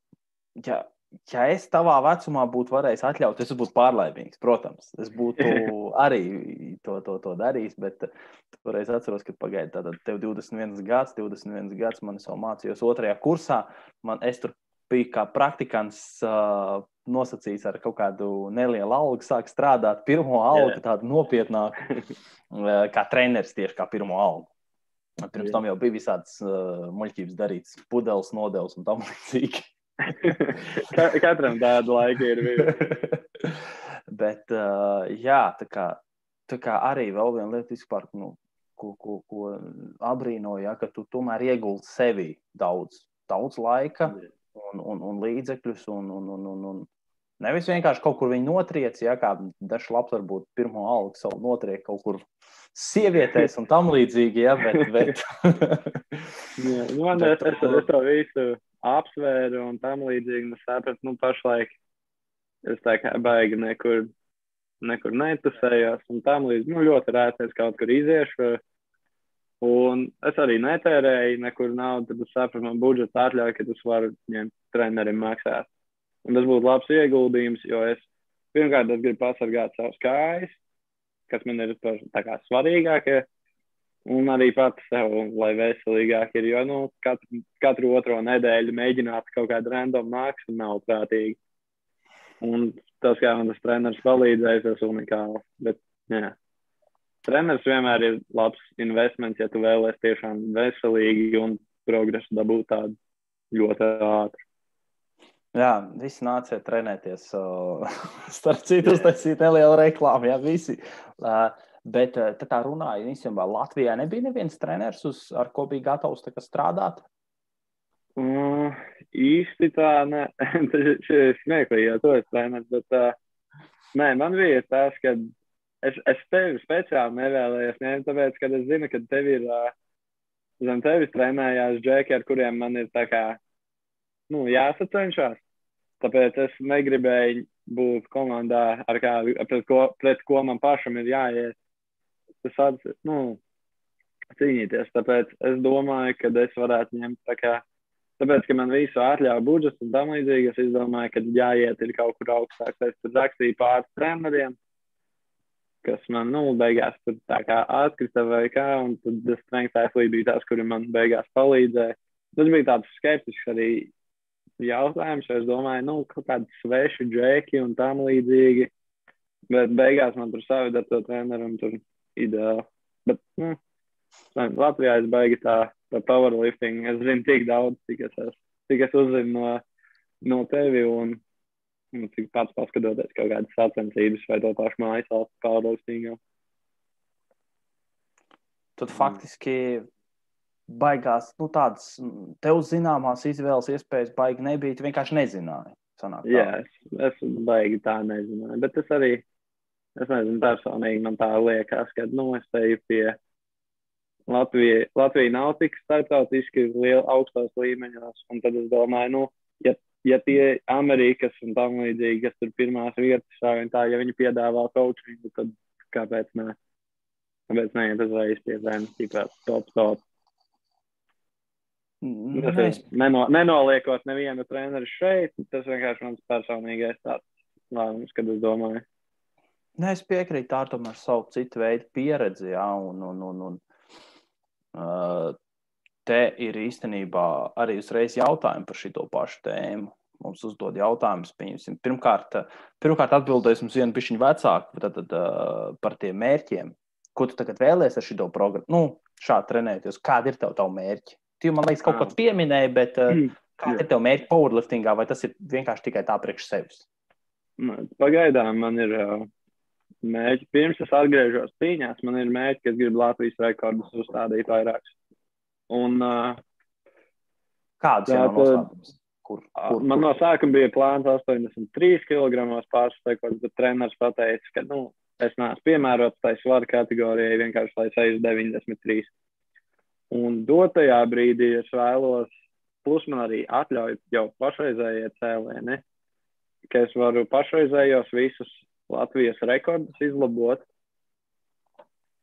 ja ja es tavā vecumā būtu varējis atļaut, es būtu pārlaimīgs. Protams, es būtu [laughs] arī to, to, to darījis, bet toreiz atceros, ka pagaidi, tad tev 21 gads, 21 gads man jau mācījos otrajā kursā. Man, es tur biju kā praktikants. Uh, nosacījis ar kaut kādu nelielu algu, sāk strādāt pirmo algu, tādu nopietnāku, kā treneris tieši kā pirmo algu. Pirms tam jau bija visādas uh, muļķības darītas, pudeles, nodevs un tam līdzīgi. Katram tāda laika ir bijusi. [laughs] Bet, uh, jā, tā kā, tā kā arī vēl viena lieta, vispār, nu, ko, ko, ko abrīnoju, ja, ka tu tomēr ieguldi sevi daudz, daudz laika un, un, un līdzekļus. Un, un, un, un, un nevis vienkārši kaut kur viņu notriec, ja kā dažs labs varbūt pirmo algu savu notriek kaut kur sievietēs un tam līdzīgi, ja, bet. bet... [laughs] jā, nu, man [laughs] bet, es, es, es to visu apsvēru un tam līdzīgi. Es sapratu, nu, pašlaik es tā kā baigi nekur, nekur netusējos un tam līdzīgi. Nu, ļoti rēti es kaut kur iziešu. Un es arī netērēju nekur naudu, tad es sapratu, man budžets atļauj, ka es varu ņemt trenerim maksāt. Un tas būtu labs ieguldījums, jo es pirmkārt es gribu pasargāt savus kājas, kas man ir par, kā, svarīgākie. Un arī pats sev, lai veselīgāk ir. Jo nu, katru, katru otro nedēļu mēģināt kaut kādu random mākslu nav prātīgi. Un tas, kā man tas treneris palīdzējis, tas ir unikāli. Bet, jā. treneris vienmēr ir labs investments, ja tu vēlēsies tiešām veselīgi un progresu dabūt tādu ļoti ātru. Jā, visi nāciet trenēties. [laughs] Starp citu, uztaisīt nelielu reklāmu. Jā, visi. Bet tā runāja, īstenībā Latvijā nebija neviens treneris, uz, ar ko bija gatavs strādāt. Mm, īsti tā, nē, [laughs] tas ir smieklīgi, jo to es treneru, bet uh, nē, man bija tas, ka es, es tevi speciāli nevēlējos ņemt, tāpēc, ka es zinu, ka tev ir, uh, zem tevis trenējās džeki, ar kuriem man ir kā, nu, jāsacenšās. Tāpēc es negribēju būt komandā, ar kā, pret ko, pret ko man pašam ir jāiet. Tas tāds, nu, cīnīties. Tāpēc es domāju, ka es varētu ņemt tā kā Tāpēc, ka man visu atļauja budžets un tam līdzīgi, es domāju, ka jāiet ir kaut kur augstāk. Es tur rakstīju pāris treneriem, kas man, nu, beigās tur tā kā atkrita vai kā, un tad Strength Athlete bija tas, kuri man beigās palīdzēja. Tas bija tāds skeptisks arī jautājums, jo es domāju, nu, kaut kādi sveši džeki un tam līdzīgi. Bet beigās man tur savi ar to treneru un tur ideāli. Bet, nu, Latvijā es baigi tā par powerlifting. Es zinu tik daudz, cik es, es, cik es uzzinu no, no tevi un, un cik pats paskatoties kaut kādas sacensības vai to pašu mājas valsts powerliftingā. Tad faktiski baigās, nu, tādas tev zināmās izvēles iespējas baigi nebija. Tu vienkārši nezināji. Sanāk, Jā, es, es baigi tā nezināju. Bet es arī, es nezinu, personīgi man tā liekas, ka, nu, es teju pie Latvija, Latvija nav tik starptautiski liela augstos līmeņos. Un tad es domāju, nu, ja, ja tie Amerikas un tam līdzīgi, kas tur pirmās vietas, tā, ja viņi piedāvā coachingu, tad kāpēc ne? Kāpēc neiet uzreiz pie zem, tikpat top, top? Mm, tas ir neno, nenoliekot nevienu treneru šeit, tas vienkārši mans personīgais tāds lēmums, kad es domāju. Nē, es piekrītu, tā tomēr savu citu veidu pieredzi, jā, un, un, un, un Te ir īstenībā arī uzreiz jautājumi par šo pašu tēmu. Mums uzdod jautājumus, pieņemsim. Pirmkārt, pirmkārt atbildēs mums vienu pišķiņu vecāku tad, tad, par tiem mērķiem. Ko tu tagad vēlēsies ar šo programmu? Nu, šādi trenēties. Kādi ir tavi mērķi? Tu man liekas, kaut ko pieminēji, bet mm. kādi ir tev mērķi powerliftingā, vai tas ir vienkārši tikai tā priekš sevis? Pagaidām man ir mērķi. Pirms es atgriežos cīņās, man ir mērķi, ka es gribu Latvijas rekordus uzstādīt vairākus. Un, uh, Kāds ir noslēpums? Kur, kur, man no sākuma bija plāns 83 kg pāris rekords, bet treneris pateica, ka nu, es neesmu piemērots tai svara kategorijai, vienkārši lai sejas 93. Un dotajā brīdī es vēlos, plus man arī atļauj jau pašreizējie cēlieni, ka es varu pašreizējos visus Latvijas rekordus izlabot.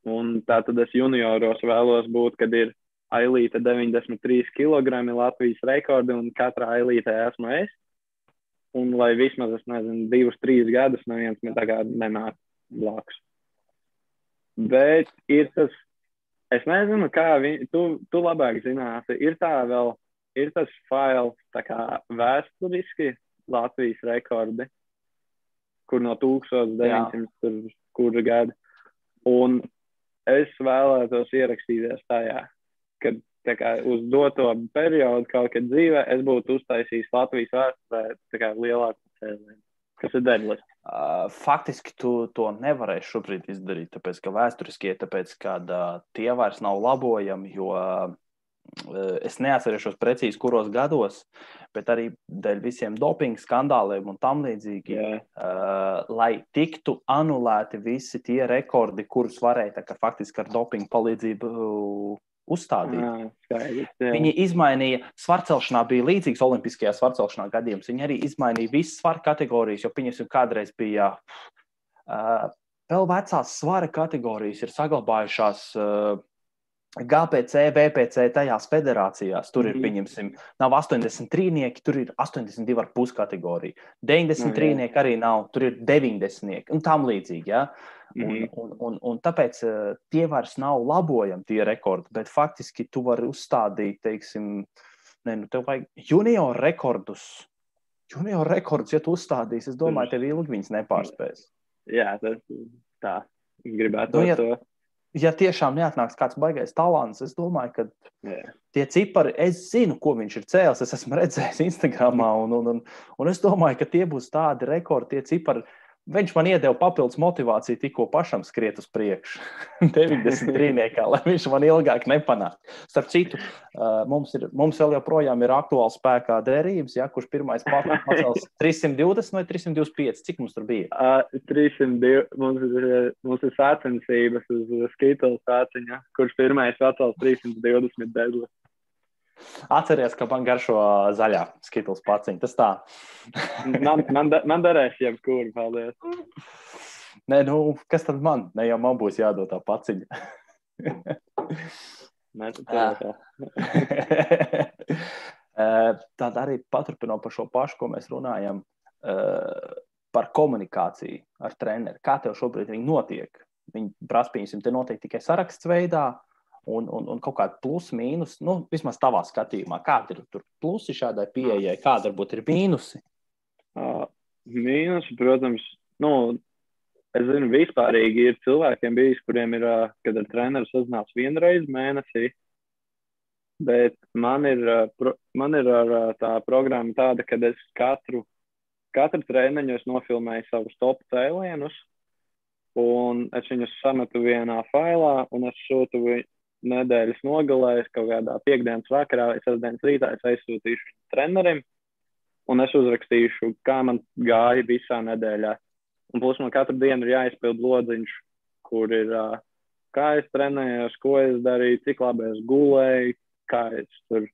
Un tā tad es junioros vēlos būt, kad ir ailīte 93 kg Latvijas rekordi un katrā ailītē esmu es. Un lai vismaz, es nezinu, divus, trīs gadus neviens man tagad nenāk blakus. Bet ir tas, es nezinu, kā viņi, tu, tu labāk zināsi, ir tā vēl, ir tas fails tā kā vēsturiski Latvijas rekordi kur no 1900 kura gada. Un es vēlētos ierakstīties tajā, kad kā, uz doto periodu kaut kad dzīvē es būtu uztaisījis Latvijas vēsturē lielāku cēlienu. Kas ir deadlift? Uh, faktiski tu to nevarēsi šobrīd izdarīt, tāpēc ka vēsturiskie, tāpēc ka uh, tie vairs nav labojami, jo uh, es neatcerēšos precīzi, kuros gados, bet arī dēļ visiem dopinga skandāliem un tam līdzīgi, yeah. uh, lai tiktu anulēti visi tie rekordi, kurus varēja kā, faktiski ar dopinga palīdzību uzstādīt. Jā, skaidrs, jā. Viņi izmainīja, svarcelšanā bija līdzīgs olimpiskajā svarcelšanā gadījums. Viņi arī izmainīja visas svara kategorijas, jo viņas jau kādreiz bija. Uh, vēl vecās svara kategorijas ir saglabājušās. Uh, GPC, VPC tajās federācijās. Tur ir, mm. pieņemsim, nav 83, tur ir 82,5 kategorija. 93 mm. arī nav, tur ir 90 un tam līdzīgi. Ja? Mm. Un, mhm. un, un, un tāpēc uh, tie vairs nav labojami, tie rekordi, bet faktiski tu vari uzstādīt, teiksim, ne, nu, tev vajag junior rekordus. Junior rekordus, ja tu uzstādīsi, es domāju, tev ilgi viņas nepārspēs. Jā, tas tā. Gribētu nu, ja, to ja tiešām neatnāks kāds baigais talants, es domāju, ka yeah. tie cipari, es zinu, ko viņš ir cēlis. Es esmu redzējis Instagram, un, un, un, un es domāju, ka tie būs tādi rekordi, tie cipari. Viņš man iedeva papildus motivāciju tikko pašam skriet uz priekšu. [laughs] 93. lai viņš man ilgāk nepanāk. Starp citu, mums, ir, mums vēl joprojām ir aktuāli spēkā derības, ja, kurš pirmais pacels [laughs] 320 vai 325. Cik mums tur bija? Uh, 300, mums, ir, mums ir sācensības uz skītolu sāciņa, kurš pirmais pacels 320 degli. Atceries, ka man garšo zaļā skitls paciņa. Tas tā. [laughs] man, man, man darēs jebkuru, paldies. Nē, nu, kas tad man? Ne jau man būs jādod tā paciņa. [laughs] Mēs tā. [laughs] Tad arī paturpinot par šo pašu, ko mēs runājam, par komunikāciju ar treneru. Kā tev šobrīd viņi notiek? Viņi prasa, pieņemsim, te notiek tikai saraksts veidā, un, un, un kaut kāda plusa, mīnus, nu, vismaz tavā skatījumā, kādi ir tur plusi šādai pieejai, kāda varbūt ir mīnusi? Uh, mīnusi, protams, nu, es zinu, vispārīgi ir cilvēkiem bijis, kuriem ir, uh, kad ar treneru sazinās vienreiz mēnesī, bet man ir, uh, pro, man ir ar uh, tā programma tāda, ka es katru, katru treniņu es nofilmēju savus top cēlienus, un es viņus sametu vienā failā, un es sūtu nedēļas nogalē, kaut kādā piekdienas vakarā vai sestdienas rītā es aizsūtīšu trenerim, un es uzrakstīšu, kā man gāja visā nedēļā. Un plus man katru dienu ir jāizpild lodziņš, kur ir, kā es trenējos, ko es darīju, cik labi es gulēju, kā es tur,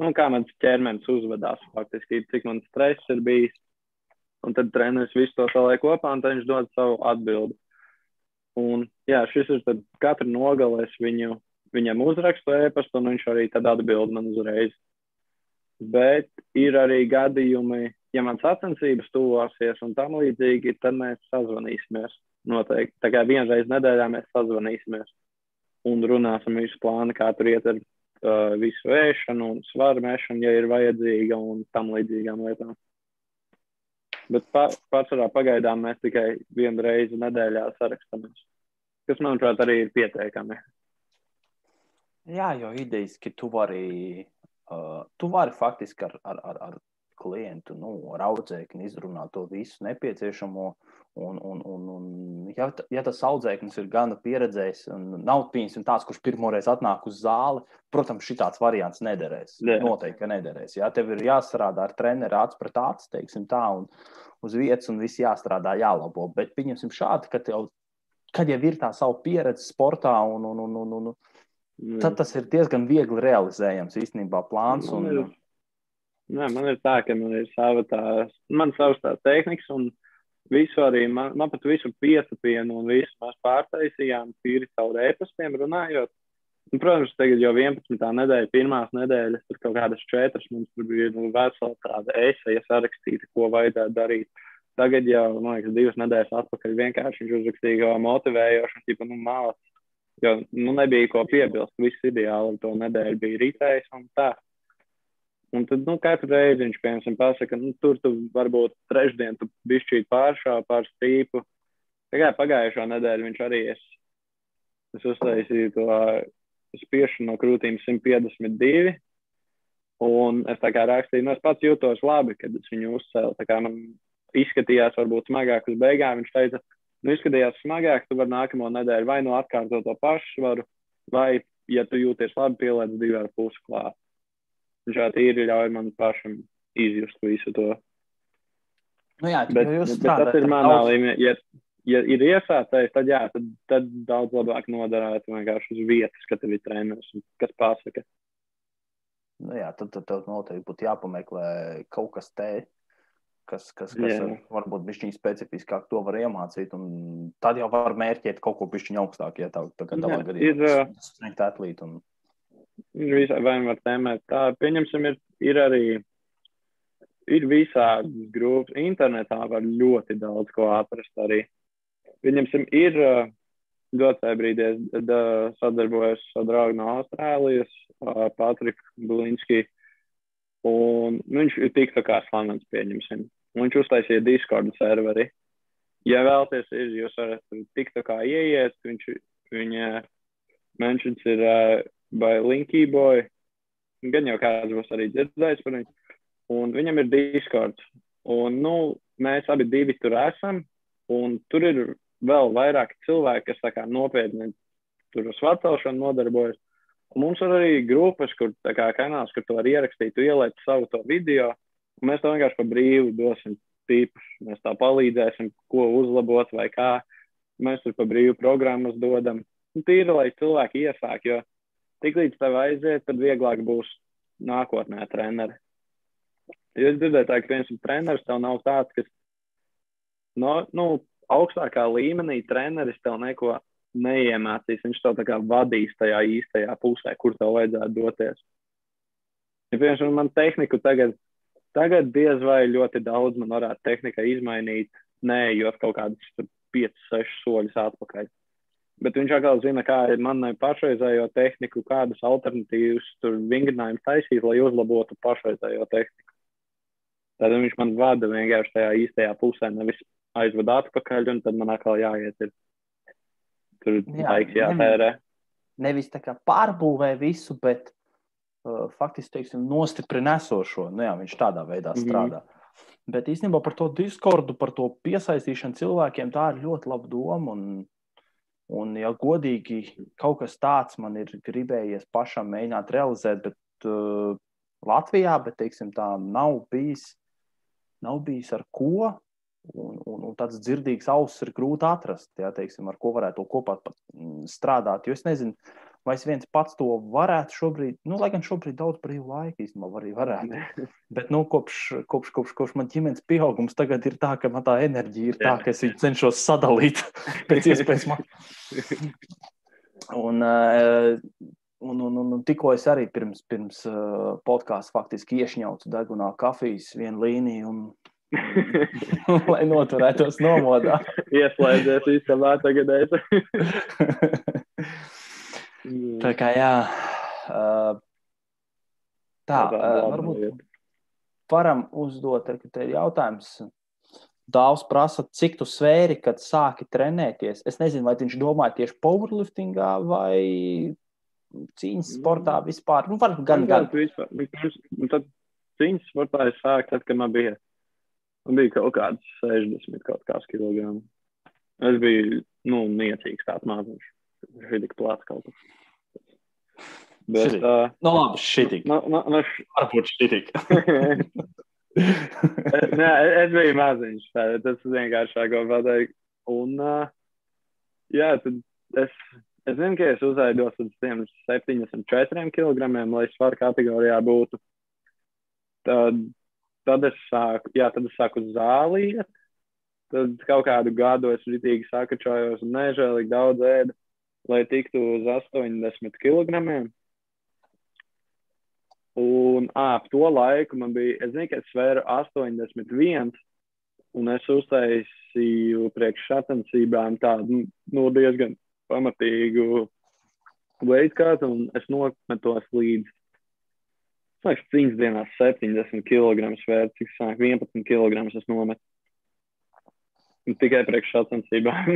nu, kā mans ķermenis uzvedās, faktiski, cik man stress ir bijis. Un tad treneris visu to saliek kopā, un tad viņš dod savu atbildi. Un, jā, šis ir katru nogalēs viņu viņam uzrakstu e-pastu, un viņš arī tad atbild man uzreiz. Bet ir arī gadījumi, ja man sacensības tuvosies un tam līdzīgi, tad mēs sazvanīsimies. Noteikti. Tā kā vienreiz nedēļā mēs sazvanīsimies un runāsim visu plānu, kā tur iet ar uh, visu vēšanu un svaru mešanu, ja ir vajadzīga un tam līdzīgām lietām. Bet pārsvarā pagaidām mēs tikai vienu reizi nedēļā sarakstāmies, kas, manuprāt, arī ir pietiekami. Jā, jo idejiski tu vari, uh, tu vari faktiski ar, ar, ar, ar klientu, nu, ar audzēkni izrunāt to visu nepieciešamo. Un, un, un, un ja, ja tas audzēknis ir gana pieredzējis un nav pieņemsim tāds, kurš pirmoreiz atnāk uz zāli, protams, šī tāds variants nederēs. Jā. Noteikti, nederēs. Jā, tev ir jāstrādā ar treneru acu pret acu, teiksim tā, un uz vietas, un viss jāstrādā, jālabo. Bet pieņemsim šādi, ka tev, kad jau ir tā savu pieredzi sportā un, un, un, un, un Tad tas ir diezgan viegli realizējams īstenībā plāns. Un... Man, ir, nē, man ir tā, ka man ir sava tā, man savs tās tehnikas un visu arī, man, man pat visu piesapienu un visu mēs pārtaisījām tīri caur ēpastiem runājot. Un, protams, tagad jau 11. nedēļa, pirmās nedēļas, tur kaut kādas četras mums tur bija nu, vesela tāda eseja sarakstīta, ko vajadzētu darīt. Tagad jau, man liekas, divas nedēļas atpakaļ vienkārši viņš uzrakstīja motivējošu, tipu, nu, mālas Jo nu, nebija ko piebilst. Viss ideāli to nedēļu bija ritējis un tā. Un tad nu, katru reizi viņš piemēram pasaka, nu, tur tu varbūt trešdien tu bišķīt pāršā pār stīpu. Tikai pagājušo nedēļu viņš arī es, es uztaisīju to spiešanu no krūtīm 152. Un es tā kā rakstīju, nu es pats jūtos labi, kad es viņu uzcēlu. Tā kā man izskatījās varbūt smagāk uz beigām. Viņš teica, nu, izskatījās smagāk, tu vari nākamo nedēļu vai nu atkārtot to pašu svaru, vai, ja tu jūties labi, pieliec divu ar pusi klāt. Viņš jau tīri ļauj man pašam izjust visu to. Nu jā, bet, bet, bet tas ir manā daudz... līmenī. Ja, ja ir iesācējis, tad jā, tad, tad daudz labāk noderētu vienkārši uz vietas, kad tev ir treneris, kas pasaka. Nu jā, tad, tad tev noteikti būtu jāpameklē kaut kas tāds kas, kas, kas yeah. varbūt bišķiņ specifiskāk to var iemācīt, un tad jau var mērķēt kaut ko bišķiņ augstāk, ja tā, tā kā tādā gadījumā ir sniegt atlīt. Un... Visai vai var tēmēt tā, pieņemsim, ir, ir arī, ir visādas grupas, internetā var ļoti daudz ko atrast arī. Pieņemsim, ir dotajā brīdī sadarbojos ar draugu no Austrālijas, Patriku Bulinski, un nu, viņš ir tik tā kā slavens, pieņemsim. Viņš uztaisīja Discord serveri. Ja vēlaties, jūs varat tik tā kā ieiet, viņš, Viņa mentions ir uh, by Linky Boy. Gan jau kāds būs arī dzirdējis par viņu. Un viņam ir Discord. Un, nu, mēs abi divi tur esam. Un tur ir vēl vairāk cilvēki, kas kā, nopietni tur ar svarcelšanu nodarbojas. Mums ir arī grupas, kur kā, kanāls, kur tu vari ierakstīt, ielikt savu to video. Un mēs to vienkārši pa brīvu dosim tipus. Mēs tā palīdzēsim, ko uzlabot vai kā. Mēs tur pa brīvu programmas dodam. Un tīri, lai cilvēki iesāk, jo tik līdz tev aiziet, tad vieglāk būs nākotnē treneri. Jo es dzirdēju, tā, ka viens treneris tev nav tāds, kas no, nu, augstākā līmenī treneris tev neko neiemācīs. Viņš tev tā kā vadīs tajā īstajā pusē, kur tev vajadzētu doties. Ja, piemēram, man tehniku tagad, tagad diez vai ļoti daudz man varētu tehnika izmainīt, neejot kaut kādus 5, 6 soļus atpakaļ. Bet viņš atkal zina, kā ir manai pašreizējo tehniku, kādas alternatīvas tur vingrinājumu taisīt, lai uzlabotu pašreizējo tehniku. Tad viņš man vada vienkārši tajā īstajā pusē, nevis aizved atpakaļ, un tad man atkal jāiet. Ir. Tur Jā, laiks jātērē. Nevis tā kā pārbūvē visu, bet uh, faktiski teiksim, nostiprina esošo. Nu, jā, viņš tādā veidā mhm. strādā. Mm -hmm. Bet īstenībā par to diskordu, par to piesaistīšanu cilvēkiem, tā ir ļoti laba doma. Un, un ja godīgi kaut kas tāds man ir gribējies pašam mēģināt realizēt, bet uh, Latvijā, bet teiksim, tā nav bijis, nav bijis ar ko. Un, un, un tāds dzirdīgs auss ir grūti atrast, jā, teiksim, ar ko varētu to kopā mm, strādāt. Jo es nezinu, vai es viens pats to varētu šobrīd, nu, lai gan šobrīd daudz brīvu laiku īstenībā arī varētu. [laughs] Bet, nu, kopš, kopš, kopš, kopš man ģimenes pieaugums tagad ir tā, ka man tā enerģija ir tā, ka es viņu cenšos sadalīt [laughs] pēc iespējas man. Un, uh, Un, un, un, un tikko es arī pirms, pirms uh, podkāstā faktiski iešņaucu degunā kafijas vienu līniju un [laughs] lai noturētos nomodā. Ieslēdzies īstenībā tagad. [laughs] tā kā jā. Tā, varbūt varam uzdot, ka te ir jautājums. Dāvs prasa, cik tu svēri, kad sāki trenēties. Es nezinu, vai viņš domāja tieši powerliftingā vai cīņas sportā vispār. Nu, var gan, gan. Tad cīņas sportā es sāku, tad, kad man bija bija kaut kāds 60 kaut kāds kilograms. Es biju, nu, niecīgs tāds maziņš. Šitīgi plāts kaut kas. Bet, šitīgi. uh, nu, labi, šitīgi. Nu, nu, nu, š... Varbūt šitīgi. [laughs] [laughs] Nē, es biju maziņš. Tas vienkāršāk ko pateikt. Un, uh, jā, tad es, es zinu, ka es uzaidos uz tiem 74 kg, lai svaru kategorijā būtu. Tad tad es sāku, jā, tad es sāku zālīt. Tad kaut kādu gadu es ritīgi sakačājos un nežēlīgi daudz ēdu, lai tiktu uz 80 kg. Un ap to laiku man bija, es zinu, ka es svēru 81, un es uztaisīju priekš sacensībām tādu nu, diezgan pamatīgu veidkārtu, un es nometos līdz liekas, cīņas dienās 70 kg svērt, cik sanāk 11 kg es nometu. Un tikai priekš sacensībām.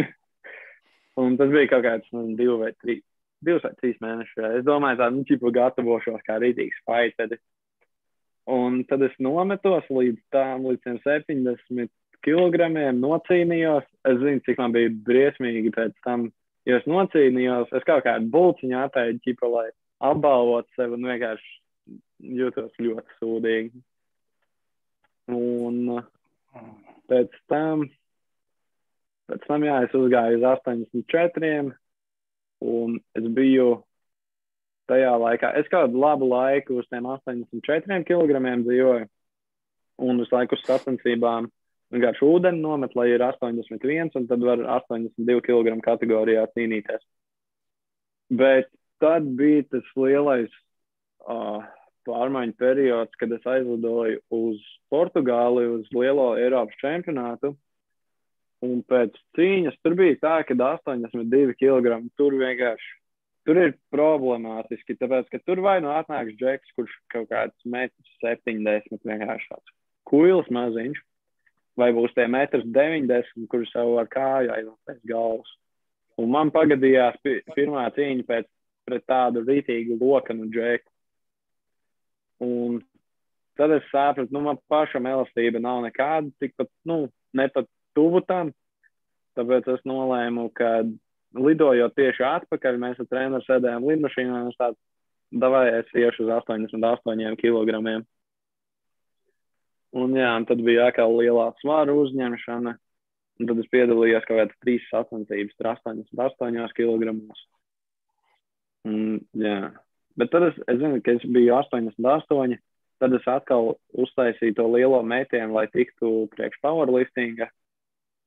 [laughs] un tas bija kaut kāds nu, divi vai trīs, divus vai trīs mēnešus. Es domāju, tā, nu, ķipa gatavošos kā rītīgs fighteri. Un tad es nometos līdz tām, līdz 70 kg nocīnījos. Es zinu, cik man bija briesmīgi pēc tam, jo es nocīnījos. Es kaut kādu bulciņu atēju, ķipa, lai apbalvotu sevi un vienkārši jūtos ļoti sūdīgi. Un uh, pēc tam, pēc tam jā, es uzgāju uz 84, un es biju tajā laikā, es kādu labu laiku uz tiem 84 kg dzīvoju, un uz laiku uz sacensībām vienkārši ūdeni nomet, lai ir 81, un tad var 82 kg kategorijā cīnīties. Bet tad bija tas lielais uh, pārmaiņu periods, kad es aizlidoju uz Portugāli, uz lielo Eiropas čempionātu. Un pēc cīņas tur bija tā, ka 82 kg tur vienkārši tur ir problemātiski. Tāpēc, ka tur vai nu atnāks džeks, kurš kaut kāds metrs 70, vienkārši tāds kuils maziņš, vai būs tie metrs 90, kurš savu ar kāju pēc galvas. Un man pagadījās pirmā cīņa pēc pret tādu rītīgu lokanu džeku. Un tad es sapratu, nu, man pašam elastība nav nekāda, tikpat, nu, ne pat tuvu tam. Tāpēc es nolēmu, ka lidojot tieši atpakaļ, mēs ar treneru sēdējām lidmašīnā un es tādu, davai es iešu uz 88 kg. Un jā, un tad bija atkal lielā svāra uzņemšana. Un tad es piedalījos kaut kādā trīs sacensības, 88 kg. Un, jā. Bet tad es, es zinu, ka es biju 88. Tad es atkal uztaisīju to lielo mētienu, lai tiktu priekš powerliftinga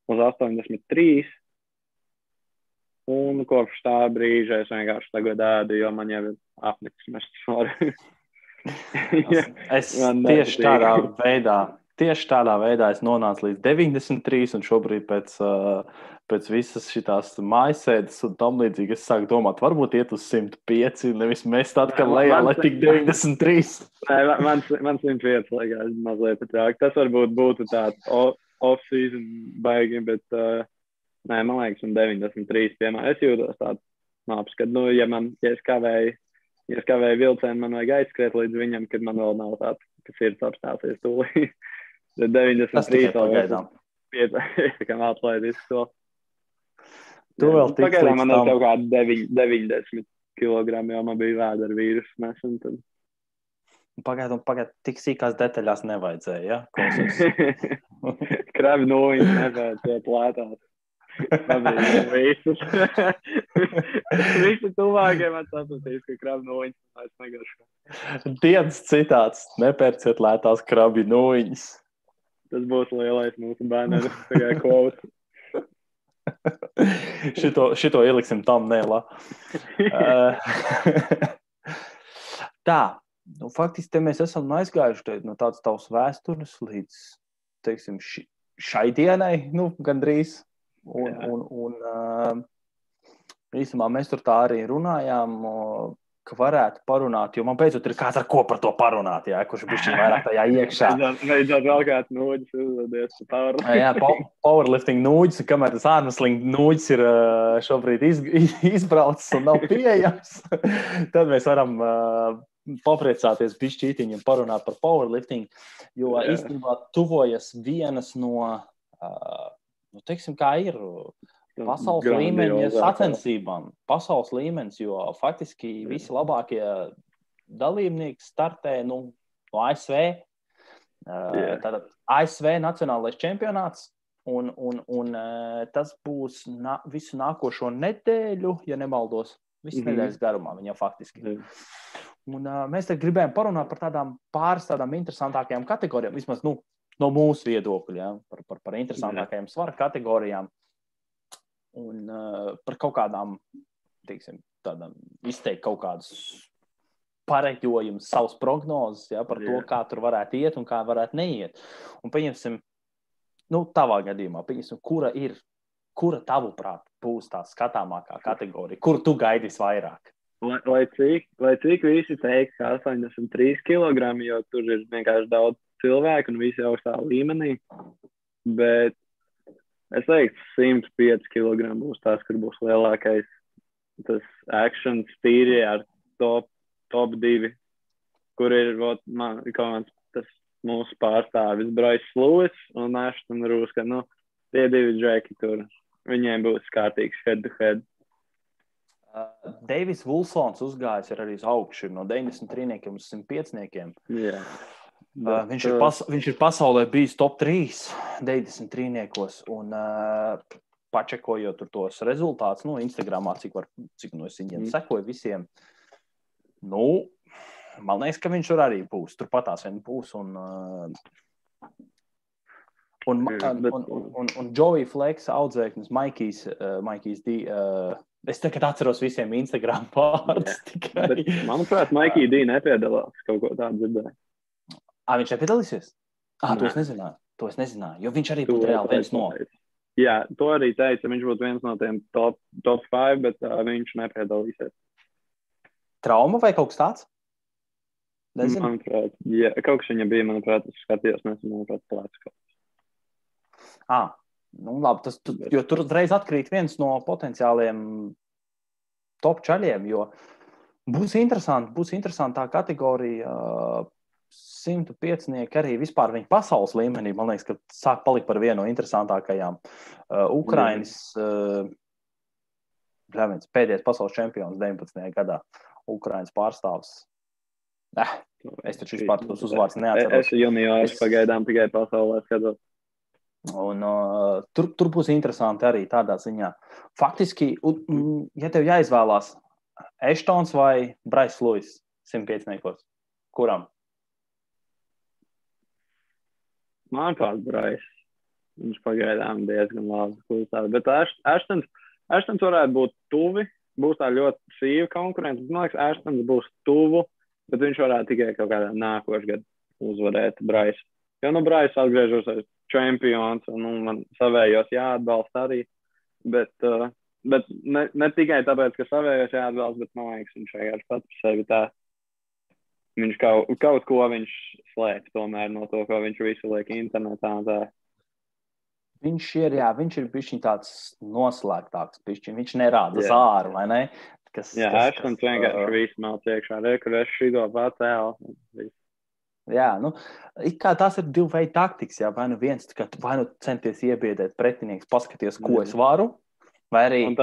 uz 83. Un kopš tā brīža es vienkārši tagad ēdu, jo man jau ir apnicis mest svaru. [laughs] es tieši tādā veidā tieši tādā veidā es nonācu līdz 93, un šobrīd pēc, pēc visas šīs mājasēdes un tam līdzīgi es sāku domāt, varbūt iet uz 105, nevis mest atkal lejā, lai tik 93. Nē, man, man 105 liekas mazliet trāk. Tas varbūt būtu tāds off-season baigi, bet uh, nē, man liekas, un 93, piemēram, es jūtos tāds nāps, ka, nu, ja man, ja es kavēju, ja es kavēju vilcienu, man vajag aizskriet līdz viņam, kad man vēl nav tāds, kas ir apstāsies tūlīt. [laughs] 93. pagaidām. Pietiekami atlaidis [laughs] to. Tu vēl tik pagaidām man ir kaut kādi 90 kg, jo man bija vēdera vīrus nesen. Tad... Pagaidām, pagaidām, tik sīkās detaļās nevajadzēja, ja? [laughs] Krabi nūjiņas nevajadzēja plētāt. Visus. Visi tuvākie man sapratīs, ka krabi nūjiņas vairs negaršo. Dienas citāts. Nepērciet lētās krabi nūjiņas. Tas būs lielais mūsu bērnu kvota. [laughs] šito, šito ieliksim tam nēlā. [laughs] Tā, nu, faktiski mēs esam aizgājuši te, no tādas tavas vēstures līdz teiksim, ši, šai dienai, nu, gandrīz. Un, un, un uh, īstenībā mēs tur tā arī runājām. Uh, ka varētu parunāt, jo man beidzot ir kāds ar ko par to parunāt, jā, kurš bija šī vairāk tajā iekšā. Beidzot vēl kāds nūģis uzvedies par jā, powerlifting nūģis, kamēr tas ārmusling nūģis ir šobrīd [laughs] iz, izbraucis un nav pieejams, [laughs] tad mēs varam uh, papriecāties bišķītiņi un parunāt par powerlifting, jo īstenībā tuvojas vienas no, uh, nu, teiksim, kā ir pasaules līmeņa sacensībām. Pasaules līmenis, jo faktiski visi labākie dalībnieki startē nu, no ASV. Yeah. Tātad ASV Nacionālais čempionāts, un, un, un tas būs na, visu nākošo nedēļu, ja nemaldos. Visu mm -hmm. nedēļas garumā viņa faktiski. Mm. Un, uh, mēs te gribējām parunāt par tādām pāris tādām interesantākajām kategorijām, vismaz nu, no mūsu viedokļa, ja, par, par, par interesantākajām svara kategorijām un uh, par kaut kādām, teiksim, tādām izteikt kaut kādus pareģojumus, savus prognozes ja, par to, kā tur varētu iet un kā varētu neiet. Un pieņemsim, nu, tavā gadījumā, pieņemsim, kura ir, kura tavuprāt būs tā skatāmākā kategorija, kur tu gaidīsi vairāk? Lai, lai, cik, lai cik visi teiks, ka 83 kg, jo tur ir vienkārši daudz cilvēku un visi augstā līmenī. Bet Es teiktu, 105 kg būs tas, kur būs lielākais tas action stīri ar top, top divi, kur ir ot, man, kāds, tas mūsu pārstāvis Brais Lūis un Ashton Rūs, ka nu, tie divi džeki tur, viņiem būs kārtīgs head to head. Uh, Deivis Vulsons uzgājis arī uz augšu no 93 līdz 105. Yeah. Uh, viņš, ir pas, viņš ir pasaulē bijis top 3, 93. Un uh, pačekojot tos rezultātus, nu, Instagramā, cik, var, cik nu, es viņiem mm. sekoju visiem. Nu, man liekas, ka viņš tur arī būs. Turpat tās vien būs. Un, uh, un, un, un, un, un Joey Fleks audzēknis, Maikijs, uh, Maikijs D. Uh, Es tagad atceros visiem Instagram pārādus. [laughs] Manuprāt, Maikija D. nepiedalās kaut ko tādu dzirdēt. À, viņš nepiedalīsies? Ah, to es nezināju. To es nezināju, jo viņš arī būtu reāli viens no. Jā, to arī teica. Viņš būtu viens no tiem top, top five, bet uh, viņš nepiedalīsies. Trauma vai kaut kas tāds? Nezinu. Manuprāt, jā, kaut kas viņam bija, manuprāt, es skatījos, nezinu, manuprāt, plāts kaut kas. Ah, Nu, labi, tas, tu, jo tur uzreiz atkrīt viens no potenciāliem top čaļiem. Būs interesanti, būs interesanti tā kategorija. 105 arī vispār viņa pasaules līmenī, man liekas, ka sāk palikt par vienu no interesantākajām. Uh, Ukraiņas uh, pēdējais pasaules čempions 19. gadā, Ukraiņas pārstāvs. Eh, es taču vispār tos uzvārdus neatceros. Es juniors es... pagaidām tikai pasaulē skatos. Un, uh, tur, tur būs interesanti arī tādā ziņā. Faktiski, un, ja tev jāizvēlās Eštons vai Brais Lūis 105. kuram? Kāds Brais. Viņš pagaidām diezgan labi klusā. Bet Eštons, Eštons varētu būt tuvi. Būs tā ļoti sīva konkurence. Man liekas, Eštons būs tuvu, bet viņš varētu tikai kaut kādā nākošajā gadā uzvarēt Braisu. Jo nu Brais atgriežas aiz čempions, un nu, man savējos jāatbalsta arī. Bet, uh, bet ne, ne tikai tāpēc, ka savējos jāatbalsta, bet man liekas, viņš vienkārši pats par sevi tā. Viņš kaut, kaut ko viņš slēpj tomēr no to, ko viņš visu liek internetā. Tā. Viņš ir, jā, viņš ir bijis tāds noslēgtāks, bišķi. viņš nerāda yeah. zāru, vai ne? Kas, jā, Aštons vienkārši uh, visu māc iekšā, re, kur es šito pacēlu. Jā, nu, tās ir divi veidi taktikas. Vai nu viens, ka vai nu centies iebiedēt pretinieks, paskaties, ko es varu, vai arī ir,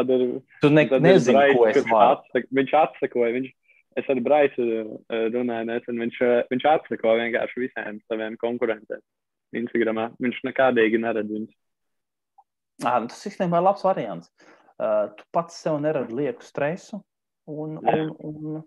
tu ne, nezini, Brais, ko es varu. Atsak, viņš atsakoja, viņš, es ar Braisu eh, runāju nesen, viņš, eh, viņš atsako vienkārši visiem saviem konkurentiem Instagramā. Viņš nekādīgi neredz viņus. À, nu, tas īstenībā ir labs variants. Uh, tu pats sev neradi lieku stresu un, un, un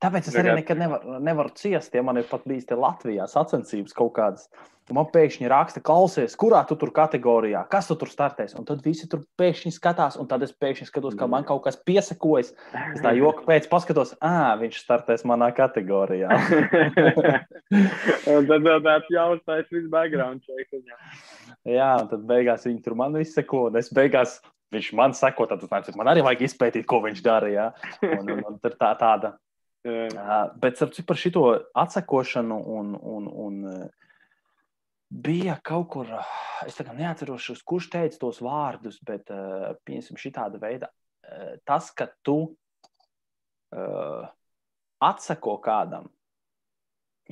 Tāpēc es arī nekad nevaru, nevaru ciest, ja man ir pat bijis Latvijā sacensības kaut kādas. Man pēkšņi raksta, klausies, kurā tu tur kategorijā, kas tu tur startēs. Un tad visi tur pēkšņi skatās, un tad es pēkšņi skatos, ka man kaut kas piesakojas. Es tā joka pēc paskatos, ah, viņš startēs manā kategorijā. [laughs] un tad vēl tāds jautājums, viss background check. Jā, un tad beigās viņi tur man visu seko, un es beigās viņš man seko, tad man arī vajag izpētīt, ko viņš darīja. Un, un, un tā, tāda Uh, bet citu, par šo atsakošanu un, un, un bija kaut kur, es neatceros, kurš teica tos vārdus, bet uh, pieņemsim šī tāda veida. Uh, tas, ka tu uh, atsako kādam,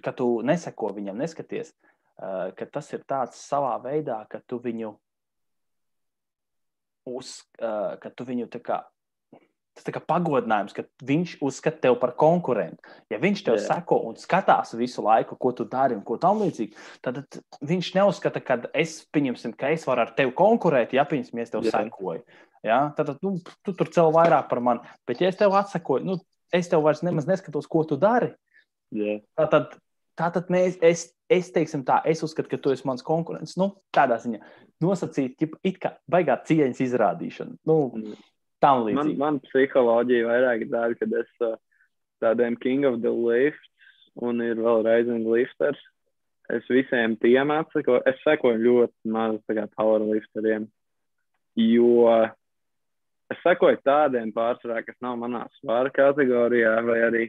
ka tu neseko viņam, neskaties, uh, ka tas ir tāds savā veidā, ka tu viņu, uz, uh, ka tu viņu tā kā Tas ir pagodinājums, ka viņš uzskata tevi par konkurentu. Ja viņš tev Jā. seko un skatās visu laiku, ko tu dari un ko tam līdzīgi, tad viņš neuzskata, ka es, ka es varu ar tevi konkurēt, ja piemēram, es tev Jā. sekoju. Ja? Tad nu, tu tur cēl vairāk par mani. Bet, ja es tev atsakoju, nu, es tev vairs nemaz neskatos, ko tu dari. Yeah. Tātad, tātad mēs, es, es, teiksim, tā, es uzskatu, ka tu esi mans konkurents. Nu, tādā ziņā nosacīt, it kā baigā cieņas izrādīšana. Nu, mm. Tam līdzīgi. Man, man psiholoģija vairāk ir tāda, ka es uh, tādiem King of the Lifts un ir vēl Rising Lifters. Es visiem tiem atsakoju. Es sekoju ļoti maz powerlifteriem, jo es sekoju tādiem pārsvarā, kas nav manā svara kategorijā, vai arī.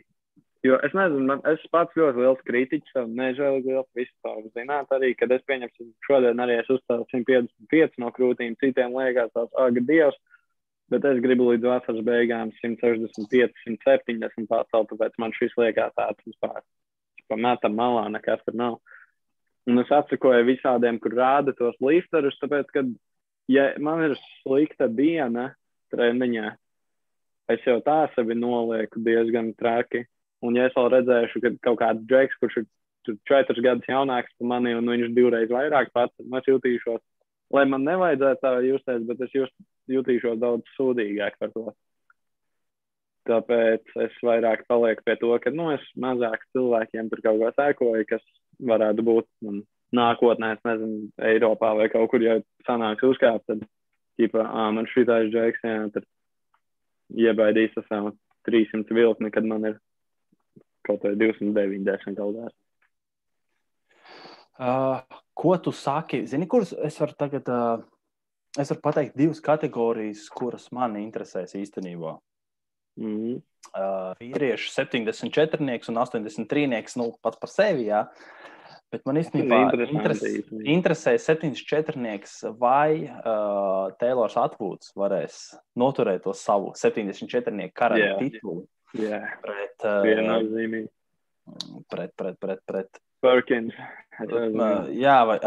Jo es nezinu, man, es pats ļoti liels kritiķis, un nežēlīgi liels vispār zināt arī, kad es pieņemšu šodien arī es uzstāju 155 no krūtīm, citiem liekas tās, aga, Dievs, Bet es gribu līdz vasaras beigām 165, 170 pacelt, tāpēc man šis liekas tāds vispār. Pametam malā, nekas tur nav. Un es atsakoju visādiem, kur rāda tos līsterus, tāpēc, ka, ja man ir slikta diena treniņā, es jau tā sevi nolieku diezgan traki. Un, ja es vēl redzēšu, ka kaut kāds džeks, kurš ir četrus gadus jaunāks par mani, un viņš divreiz vairāk pats, es jutīšos lai man nevajadzētu tā justies, bet es just, jutīšos daudz sūdīgāk par to. Tāpēc es vairāk palieku pie to, ka nu, es mazāk cilvēkiem tur kaut ko sēkoju, kas varētu būt un nākotnē, es nezinu, Eiropā vai kaut kur, ja sanāks uzkāpt, tad, ķipa, ā, man šitais džeks, jā, tad iebaidīs ar savu 300 vilkni, kad man ir kaut vai 290 kaut kāds. Uh, ko tu saki? Zini, kuras es varu tagad, uh, es varu pateikt divas kategorijas, kuras man interesēs īstenībā. Mm -hmm. uh, vīriešu 74 un 83, nu, pats par sevi. Jā. Bet man īstenībā interes, interesē 74. vai uh, Taylors Atvūds varēs noturēt to savu 74. karaļa yeah. titulu. Jā, pret, uh. Pret, pret, pret, pret. Perkins. Uh, jā, vai,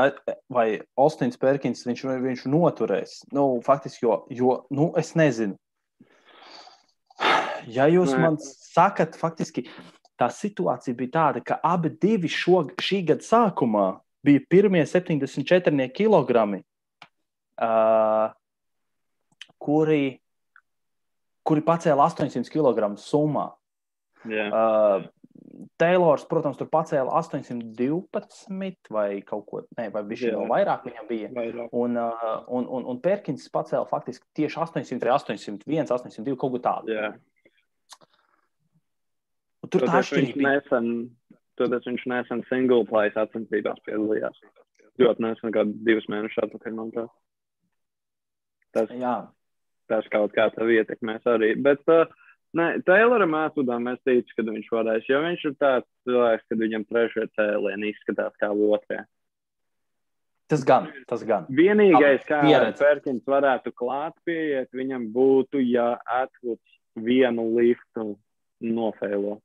vai Ostins Perkins viņš, viņš noturēs. Nu, faktiski, jo, jo nu, es nezinu. Ja jūs Nē. man sakat, faktiski tā situācija bija tāda, ka abi divi šo, šī gada sākumā bija pirmie 74 kg, uh, kuri, kuri pacēla 800 kg summā. Yeah. Uh, Taylors, protams, tur pacēla 812 vai kaut ko tādu, vai viņš vēl vairāk viņam bija. Vairāk. Un, un, un, un Perkins pacēla faktiski tieši 800, 801, 802 kaut ko tādu. Yeah. Un tur tā atšķirība. Nesen, toties viņš nesen single play sacensībās piedalījās. Ļoti nesen, kā divus mēnešus atpakaļ, manuprāt. Tas, Jā. tas kaut kā tev ietekmēs arī. Bet, uh, Nē, Tayloram Atwoodam es ticu, ka viņš varēs, jo viņš ir tāds cilvēks, kad viņam trešajā cēlienā izskatās kā otrajā. Tas gan, tas gan. Vienīgais, kā Pērkins varētu klāt pieiet, viņam būtu, ja Atwoods vienu liftu nofēlo.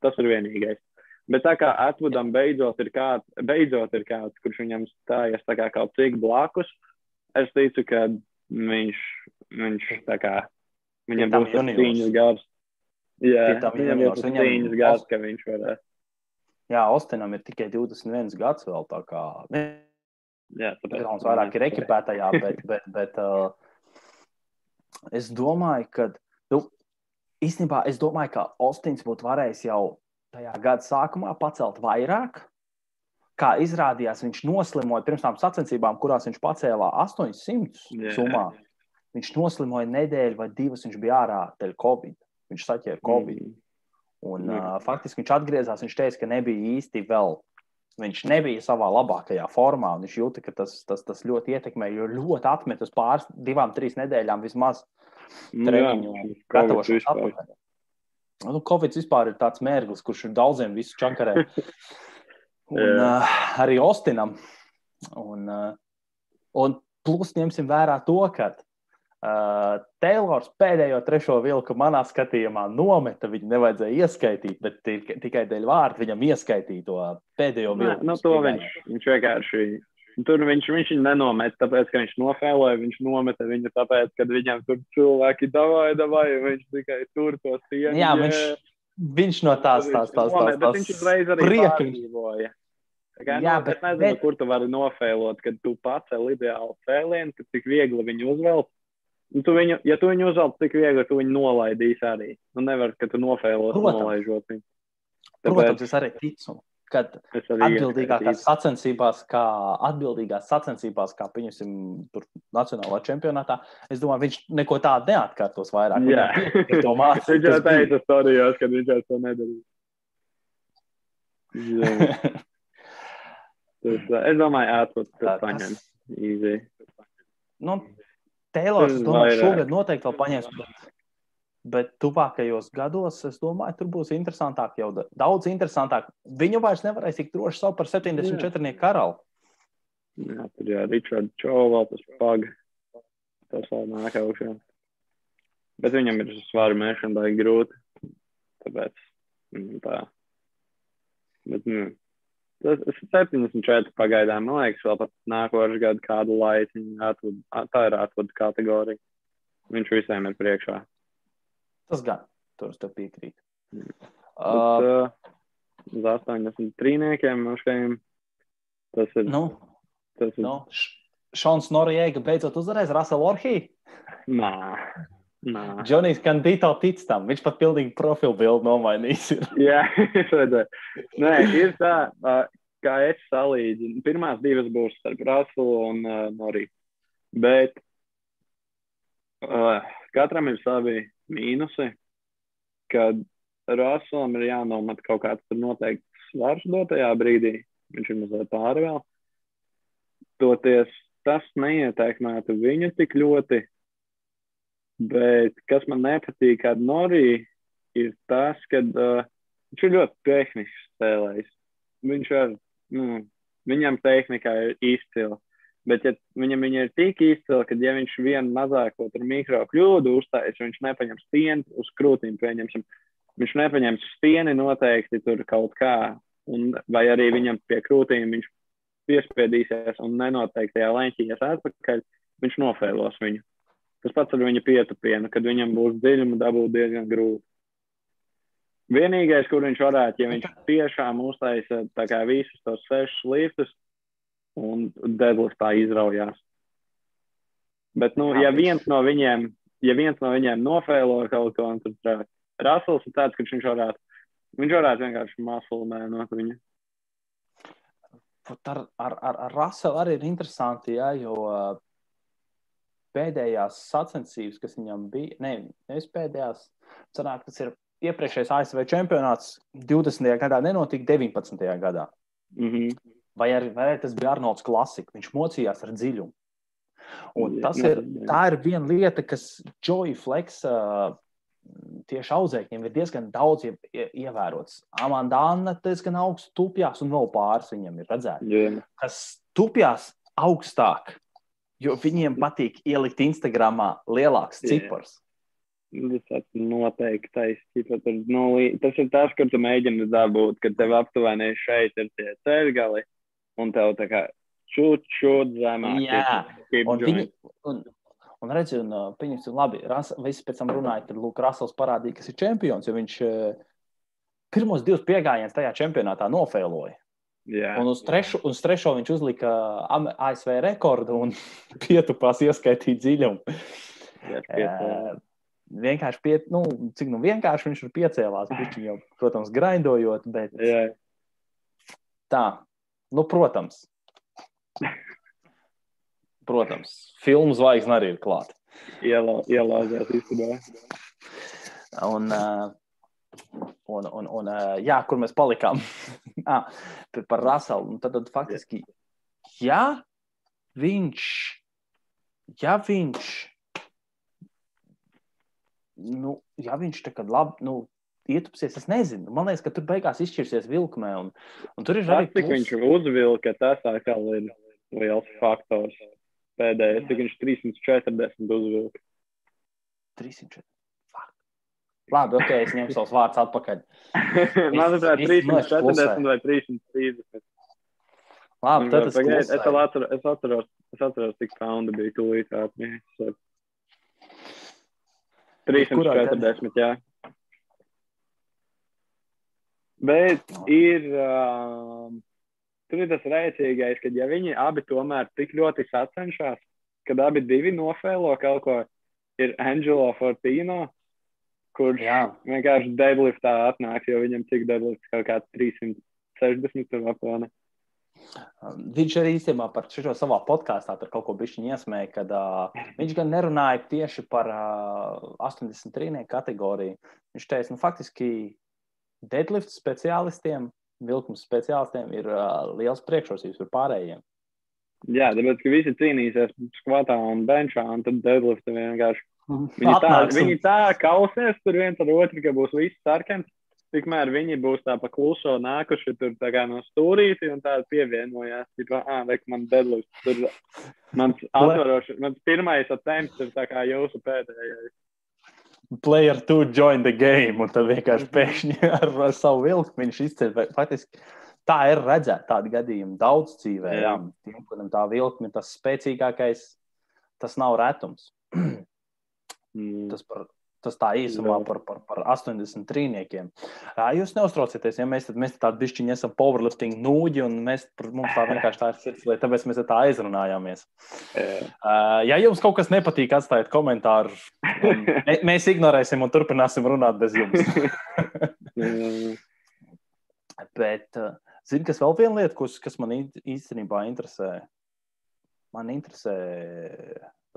Tas ir vienīgais. Bet tā kā Atwoodam beidzot ir kāds, beidzot ir kāds kurš viņam stājas tā kā kaut cik blakus, es ticu, ka viņš, viņš tā kā Viņam būs cīņas gars. Jā, viņam būs cīņas gars, ka viņš varēs. Jā, Ostinam ir tikai 21 gads vēl tā kā. Jā, tāpēc. Viņš vairāk ir ekipētajā, bet, [laughs] bet, bet uh, es domāju, ka, nu, īstenībā es domāju, ka Ostins būtu varējis jau tajā gada sākumā pacelt vairāk. Kā izrādījās, viņš noslimoja pirms tam sacensībām, kurās viņš pacēlā 800 yeah. Viņš noslimoja nedēļu vai divas, viņš bija ārā dēļ Covid. Viņš saķēra Covid. Mm. Un, mm. Uh, faktiski viņš atgriezās, viņš teica, ka nebija īsti vēl. Viņš nebija savā labākajā formā, un viņš jūta, ka tas, tas, tas ļoti ietekmē, jo ļoti atmet uz pāris, divām, trīs nedēļām vismaz nu treniņu gatavošanos atpakaļ. Nu, Covid vispār ir tāds mērglis, kurš ir daudziem visu čakarē. [laughs] un uh, arī Ostinam. Un, uh, un plus ņemsim vērā to, ka Uh, Taylors pēdējo trešo vilku manā skatījumā nometa. Viņu nevajadzēja ieskaitīt, bet tikai dēļ vārda viņam ieskaitīja to pēdējo vilku. Nē, nu, to viņš, viņš vienkārši. Tur viņš, viņš viņu nenometa, tāpēc, ka viņš nofēloja. Viņš nometa viņu tāpēc, ka viņam tur cilvēki davāja, davāja. Viņš tikai tur to sienu. Jā, viņš, viņš no tās tās tās tās. tās, tās viņš uzreiz arī pārdzīvoja. Kā, jā, nu, bet, es nezinu, bet... kur tu vari nofēlot, kad tu pacēli ideālu cēlienu, kad tik viegli viņu uzvelt. Nu, tu viņu, ja tu viņu uzvelc tik viegli, tu viņu nolaidīsi arī. Nu, nevar, ka tu nofēlos nolaižot viņu. Tāpēc... Protams, es arī ticu, kad atbildīgākās sacensībās, kā atbildīgās sacensībās, kā pieņemsim tur nacionālā čempionātā, es domāju, viņš neko tādu neatkārtos vairāk. Jā, to mācīt. [laughs] viņš jau teica storijās, kad viņš jau to nedarīja. [laughs] es domāju, ātrāk tas paņems. Easy. Nu, Teilors, es domāju, šogad noteikti vēl paņems. Bet, bet tuvākajos gados, es domāju, tur būs interesantāk, jau daudz interesantāk. Viņu vairs nevarēs tik droši saukt par 74. karalu. Jā, tur jau Ričards Čovā, tas pag. Tas vēl nāk augšā. Bet viņam ir svāra mēšana baigi grūti. Tāpēc mm, tā. Bet, nu, 74 pagaidām. Man liekas, vēl pat nākošais gads kādu laiku atved, tā ir atvadu kategorija. Viņš visiem ir priekšā. Tas gan, tur es tev piekrītu. Mm. Bet, uh, uz 80 trīniekiem mašiem. Tas ir. Nu, tas ir. Nu, Šons Noriega beidzot uzvarēs Raselu Orhī? Nā. Džonijs Kandīto tic tam. Viņš pat pilnīgi profilu bildi nomainījis. [laughs] Jā, es redzēju. Nē, ir tā, kā es salīdzinu. Pirmās divas būs starp Rasulu un uh, Noriju. Bet uh, katram ir savi mīnusi, kad Rasulam ir jānomet kaut kāds noteikts svars dotajā brīdī. Viņš ir mazliet pāri vēl. Toties tas neietekmētu viņu tik ļoti, Bet kas man nepatīk ar Noriju, ir tas, ka uh, viņš ir ļoti tehnisks spēlējs. Viņš var, nu, viņam tehnika ir izcila. Bet, ja viņam viņa ir tik izcila, ka, ja viņš vienu mazāko mikro kļūdu uzstājas, viņš nepaņems stieni uz krūtīm, pieņemsim, viņš nepaņems stieni noteikti tur kaut kā, un, vai arī viņam pie krūtīm viņš piespiedīsies un nenoteiktajā leņķī ies atpakaļ, viņš nofēlos viņu. Tas pats ar viņa pietupienu, kad viņam būs dziļumu dabūt diezgan grūti. Vienīgais, kur viņš varētu, ja viņš tiešām uztaisa visus tos sešus liftus un deadliftā izraujās. Bet, nu, ja viens no viņiem, ja viens no viņiem nofēlo kaut ko, tad Rasels ir tāds, ka viņš varētu, viņš varētu vienkārši masulmē no viņa. Ar, ar, ar, ar Raselu arī ir interesanti, ja, jo pēdējās sacensības, kas viņam bija, ne, nevis pēdējās, sanāk, tas ir iepriekšējais ASV čempionāts 20. gadā, nenotika 19. gadā. Mm -hmm. vai, arī, vai arī tas bija Arnolds Klasika? Viņš mocījās ar dziļumu. Un tas ir, tā ir viena lieta, kas Joey Flex uh, tieši auzēkņiem ir diezgan daudz ievērots. Amanda Anna diezgan augsts tupjās, un vēl pāris viņam ir redzēts. Yeah. Kas tupjās augstāk, jo viņiem patīk ielikt Instagramā lielāks cipars. Tas noteikti taisnība. Nu, tas ir tas, kur tu mēģini dabūt, kad tev aptuveni šeit ir tie ceļgali, un tev tā kā šūt zemāk. Jā, un, viņi, un, un redzi, un pieņemsim, labi, ras, visi pēc tam runāja, tad Lūk, Rasels parādīja, kas ir čempions, jo viņš pirmos divus piegājienus tajā čempionātā nofēloja. Jā. Un uz trešo, uz trešo viņš uzlika ASV rekordu un [laughs] pietupās ieskaitīt dziļumu. Jā, uh, vienkārši, pie, nu, cik nu vienkārši viņš ir piecēlās, viņš jau, protams, grindojot, bet Jā. tā, nu, protams. Protams, filmu zvaigzne arī ir klāta. Ielāzās īstenībā. Un, uh, Un, un, un, jā, kur mēs palikām [laughs] ah, par Raselu. Tad, tad faktiski, ja viņš, ja viņš, nu, ja viņš tā kā labi, nu, ietupsies, es nezinu. Man liekas, ka tur beigās izšķirsies vilkmē. Un, un tur ir arī. Cik viņš uzvilka, tas atkal ir liels faktors. Pēdējais, cik viņš 340 uzvilka. 340. Labi, ok, es ņemu savus vārdus atpakaļ. [laughs] Manuprāt, 340 vai 330. Labi, tad es, pagaid, es, atceros, es atceros, es atceros, cik poundu bija tūlīt atmiņas. 340, jā. Bet ir, uh, tur ir tas rēcīgais, ka ja viņi abi tomēr tik ļoti sacenšas, kad abi divi nofēlo kaut ko, ir Angelo Fortino, kurš Jā. vienkārši deadliftā atnāks, jo viņam cik deadlifts kaut kā 360 tur apmēram. Viņš arī īstenībā par šo savā podkāstā kaut ko bišķiņu iesmēja, kad uh, viņš gan nerunāja tieši par uh, 83 kategoriju. Viņš teica, nu faktiski deadlift speciālistiem, vilkums speciālistiem ir uh, liels priekšrocības par pārējiem. Jā, tāpēc, ka visi cīnīsies skvatā un benčā, un tad deadlift vienkārši Viņi tā, viņi tā kausies tur viens ar otru, ka būs viss sarkans. Tikmēr viņi būs tā pa kluso nākuši tur tā kā no stūrīti un tā pievienojās. Tipā, ā, vek, man deadlift. Tur mans atvaroši, mans pirmais attempts ir tā kā jūsu pēdējais. Player 2 join the game, un tad vienkārši pēkšņi [laughs] ar, ar savu vilku viņš izceļ. Faktiski tā ir redzēta tāda gadījuma daudz dzīvē. Jā. Tiem, kuriem tā vilkme ir tas spēcīgākais, tas nav retums. [clears throat] Mm. Tas, par, tas tā īsumā par, par, par 80 trīniekiem. Jūs neuztraucieties, ja mēs, mēs tādi bišķiņi esam powerlifting nūģi, un mēs, mums tā vienkārši tā ir sirds lieta, tāpēc mēs tā aizrunājāmies. Ja jums kaut kas nepatīk, atstājiet komentāru. Mēs ignorēsim un turpināsim runāt bez jums. [laughs] Bet, zini, kas vēl viena lieta, kas, kas man īstenībā interesē? Man interesē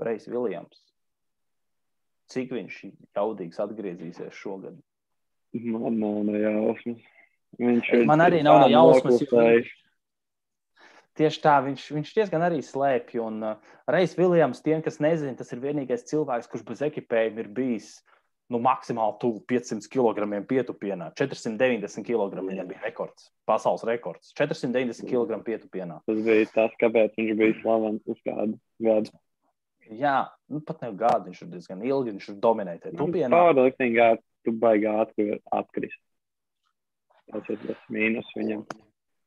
Reis Viljams cik viņš jaudīgs atgriezīsies šogad? Man nav ne jausmas. Viņš Man arī nav ne jausmas. Viņš, tieši tā, viņš, viņš diezgan arī slēpj. Un uh, Reis Viljams, tiem, kas nezina, tas ir vienīgais cilvēks, kurš bez ekipējuma ir bijis nu, maksimāli tuvu 500 kg pietupienā. 490 kg viņam bija rekords, pasaules rekords. 490 kg pietupienā. Tas bija tas, kāpēc viņš bija slavens uz kādu gadu. Jā, nu, pat ne gadu, viņš ir diezgan ilgi, viņš ir dominējis. Powerliftingā tu baigā atkrist. Tas ir tas mīnus viņam.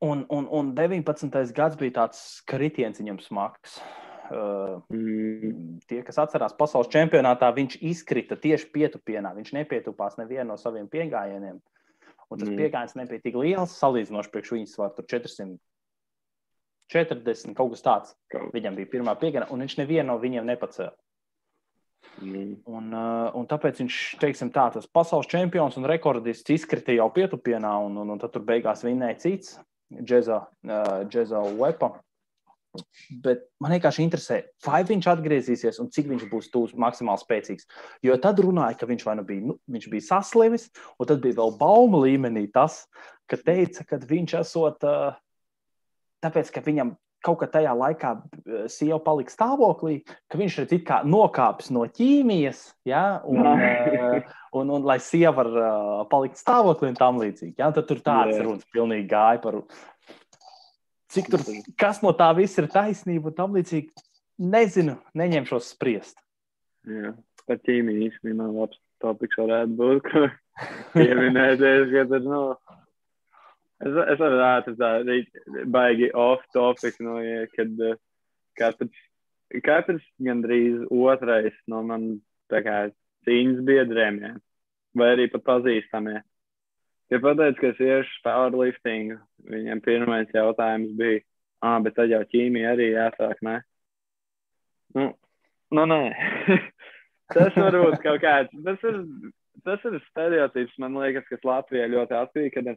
Un, un, un 19. gads bija tāds kritiens viņam smags. Uh, mm. Tie, kas atcerās pasaules čempionātā, viņš izkrita tieši pietupienā. Viņš nepietupās nevienu no saviem piegājieniem. Un tas mm. piegājiens nebija tik liels salīdzinoši priekš viņas svaru. Tur 440, kaut kas tāds. Kaut. Viņam bija pirmā piegājiena, un viņš nevienu no viņiem nepacēla. Mm. Un, uh, un tāpēc viņš, teiksim, tā, tas pasaules čempions un rekordists izkrita jau pietupienā, un, un, un tad tur beigās vinnēja cits, Džeza uh, Wepa. Bet man vienkārši interesē, vai viņš atgriezīsies un cik viņš būs tūs maksimāli spēcīgs. Jo tad runāja, ka viņš nu bija, nu, viņš bija saslimis, un tad bija vēl bauma līmenī tas, ka teica, ka viņš esot, uh, tāpēc, ka viņam kaut kā tajā laikā sieva palika stāvoklī, ka viņš ir kā nokāpis no ķīmijas, ja, un, un, un, un lai sieva var uh, palikt stāvoklī un tam līdzīgi. Ja, tad tur tāds runas pilnīgi gāja par Cik tur, kas no tā viss ir taisnība un tam līdzīgi, nezinu, neņemšos spriest. Jā, par ķīmiju īstenībā labs topiks varētu būt, ka [laughs] pieminēties, ka tad, nu, es, es varētu tā baigi off topic, nu, ja, kad uh, katrs, katrs gandrīz otrais no man tā kā cīņas biedriem, ja, vai arī pat pazīstamie Ja pateicu, ka es iešu powerlifting, viņam pirmais jautājums bija, ah, bet tad jau ķīmija arī jāsāk, ne? Nu, nu nē. [laughs] tas varbūt kaut kāds, tas ir, tas ir stereotips, man liekas, kas Latvijā ļoti attīk, kad,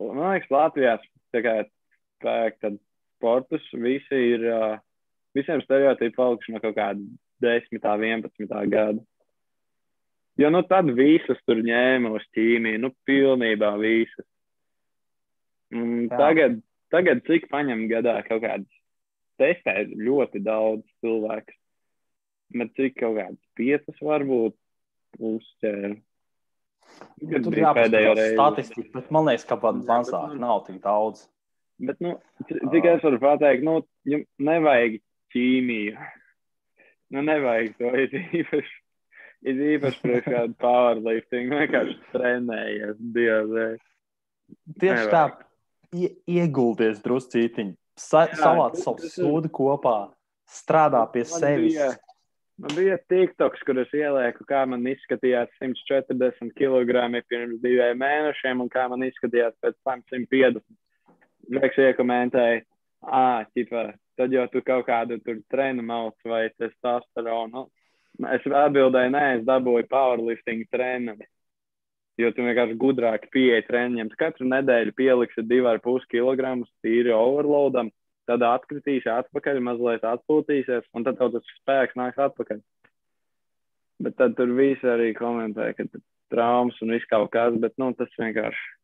man liekas, Latvijā, tā sportus visi ir, visiem stereotipi palikuši no kaut kāda 10. 11. gada. Jo nu, tad visas tur ņēma uz ķīmiju, nu, pilnībā visas. Un tagad, tagad cik paņem gadā kaut kādas testē ļoti daudz cilvēku. Bet cik kaut kādas piecas varbūt uzķēra. Ja, tur jāpaskatās statistika, bet man liekas, ka pat mazāk nu, nav tik daudz. Bet, nu, cik es varu pateikt, nu, nevajag ķīmiju. [laughs] Nu, nevajag to īpaši ir īpaši priekš [laughs] kādu powerlifting, vienkārši trenējies, dievē. Tieši Nevajag. tā, ie, iegulties druscītiņi, sa, savāc savu sūdu kopā, strādā pie man sevis. Man bija TikToks, kur es ielieku, kā man izskatījās 140 kg pirms diviem mēnešiem un kā man izskatījās pēc tam 150. Žeks iekomentēja, ah, ķipa, tad jau tu kaut kādu trenu mauc vai testosteronu. Es atbildēju, nē, es dabūju powerlifting treniņu. Jo tu vienkārši gudrāk pieeji treniņiem. Katru nedēļu pieliksi 2,5 kg tīri overloadam, tad atkritīsi atpakaļ, mazliet atpūtīsies, un tad tas spēks nāks atpakaļ. Bet tad tur visi arī komentē, ka traumas un viss kaut kas, bet nu, tas vienkārši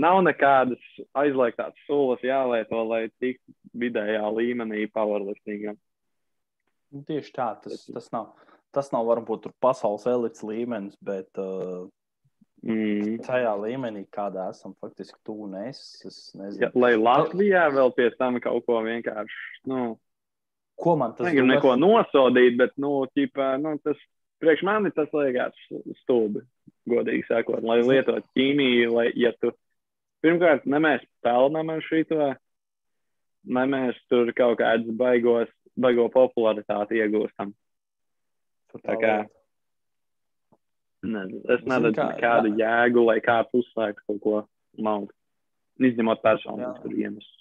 nav nekādas aizliegtās sulas jālieto, lai tiktu vidējā līmenī powerliftingam. Nu, tieši tā, tas, tas, nav, tas nav varbūt pasaules elites līmenis, bet uh, mm. tajā līmenī, kādā esam faktiski tu un es. es nezinu. ja, lai Latvijā vēl pie tam kaut ko vienkārši. Nu, ko man tas ir? Neko nosodīt, bet nu, ķipa, nu, tas priekš mani tas liekas stulbi, godīgi sakot, lai lietot ķīmiju, lai, ja tu pirmkārt, ne mēs pelnām ar šito, ne mēs tur kaut kādus baigos baigo popularitāti iegūstam. Tā kā, ne, es neredzu kā, nekādu jā. jēgu, lai kāds uzsāktu kaut ko malku. Izņemot personisku iemeslus.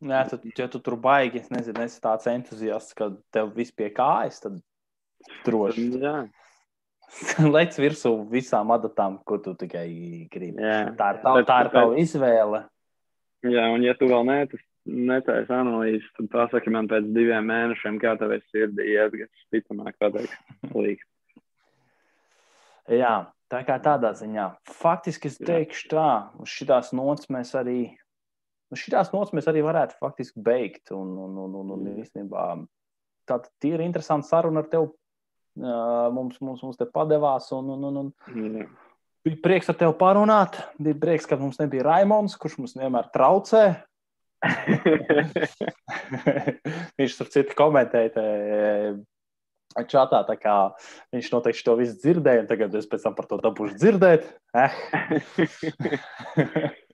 Jā, tad, ja tu tur baigi, es nezinu, esi tāds entuziasts, ka tev viss pie kājas, tad droši. [laughs] Jā. [laughs] Lec virsū visām adatām, ko tu tikai gribi. Jā. Tā ir tava, tā ir tava izvēle. Jā, un ja tu vēl neesi netaisa analīzes, tad pasaki man pēc diviem mēnešiem, kā tev ir sirdī iet, kas ticamāk pateiks [laughs] līdzi. Jā, tā kā tādā ziņā. Faktiski es teikšu tā, uz šitās nots mēs arī, šitās nots mēs arī varētu faktiski beigt. Un, un, un, un, un īstenībā tā ir interesanta saruna ar tevi Mums, mums, mums te padevās. Un, un, un, un. Bija prieks ar tevi parunāt. Bija prieks, ka mums nebija Raimons, kurš mums vienmēr traucē. [laughs] Viņš tur citu komentēja čatā. Viņš noteikti to visu dzirdēja, un tagad es pēc tam par to dabūšu dzirdēt. Eh.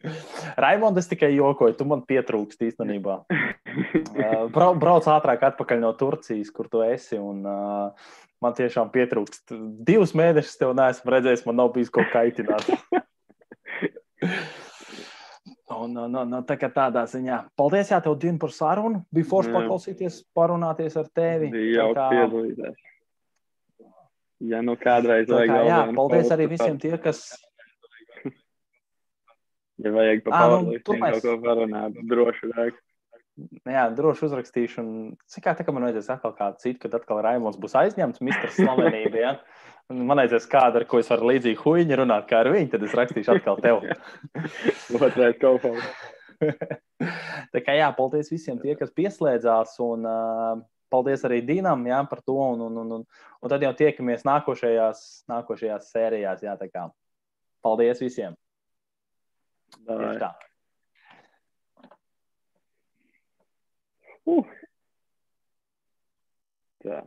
[laughs] Raimonds, es tikai jokoju, tu man pietrūkst īstenībā. Brau, brauc ātrāk atpakaļ no Turcijas, kur tu esi. Un, uh, man tiešām pietrūkst. Divus mēnešus tev neesmu redzējis, man nav bijis ko kaitināt. [laughs] Un, un, un, un tā kā tādā ziņā. Paldies, Jā, tev, Dien, par sarunu. Bija forši paklausīties, parunāties ar tevi. Bija kā... piedalīties. Ja nu kādreiz vajag kā, jā, paldies arī visiem tie, kas. ja vajag pa pārlīdz, nu, mēs... kaut ko parunāt, droši vajag. Jā, droši uzrakstīšu. Un, cik kā tā, man vajadzēs atkal kādu citu, kad atkal Raimons būs aizņemts, Mr. Slavenība. Ja? Man aizies kāda, ar ko es varu līdzīgi huīņi runāt, kā ar viņu, tad es rakstīšu atkal tev. [laughs] Otrais kaufā. [laughs] Tā kā jā, paldies visiem tie, kas pieslēdzās, un uh, paldies arī Dīnam jā, par to, un, un, un, un, un tad jau tiekamies nākošajās, nākošajās sērijās, jā, tā kā paldies visiem. Tieši tā. Uh. Tā.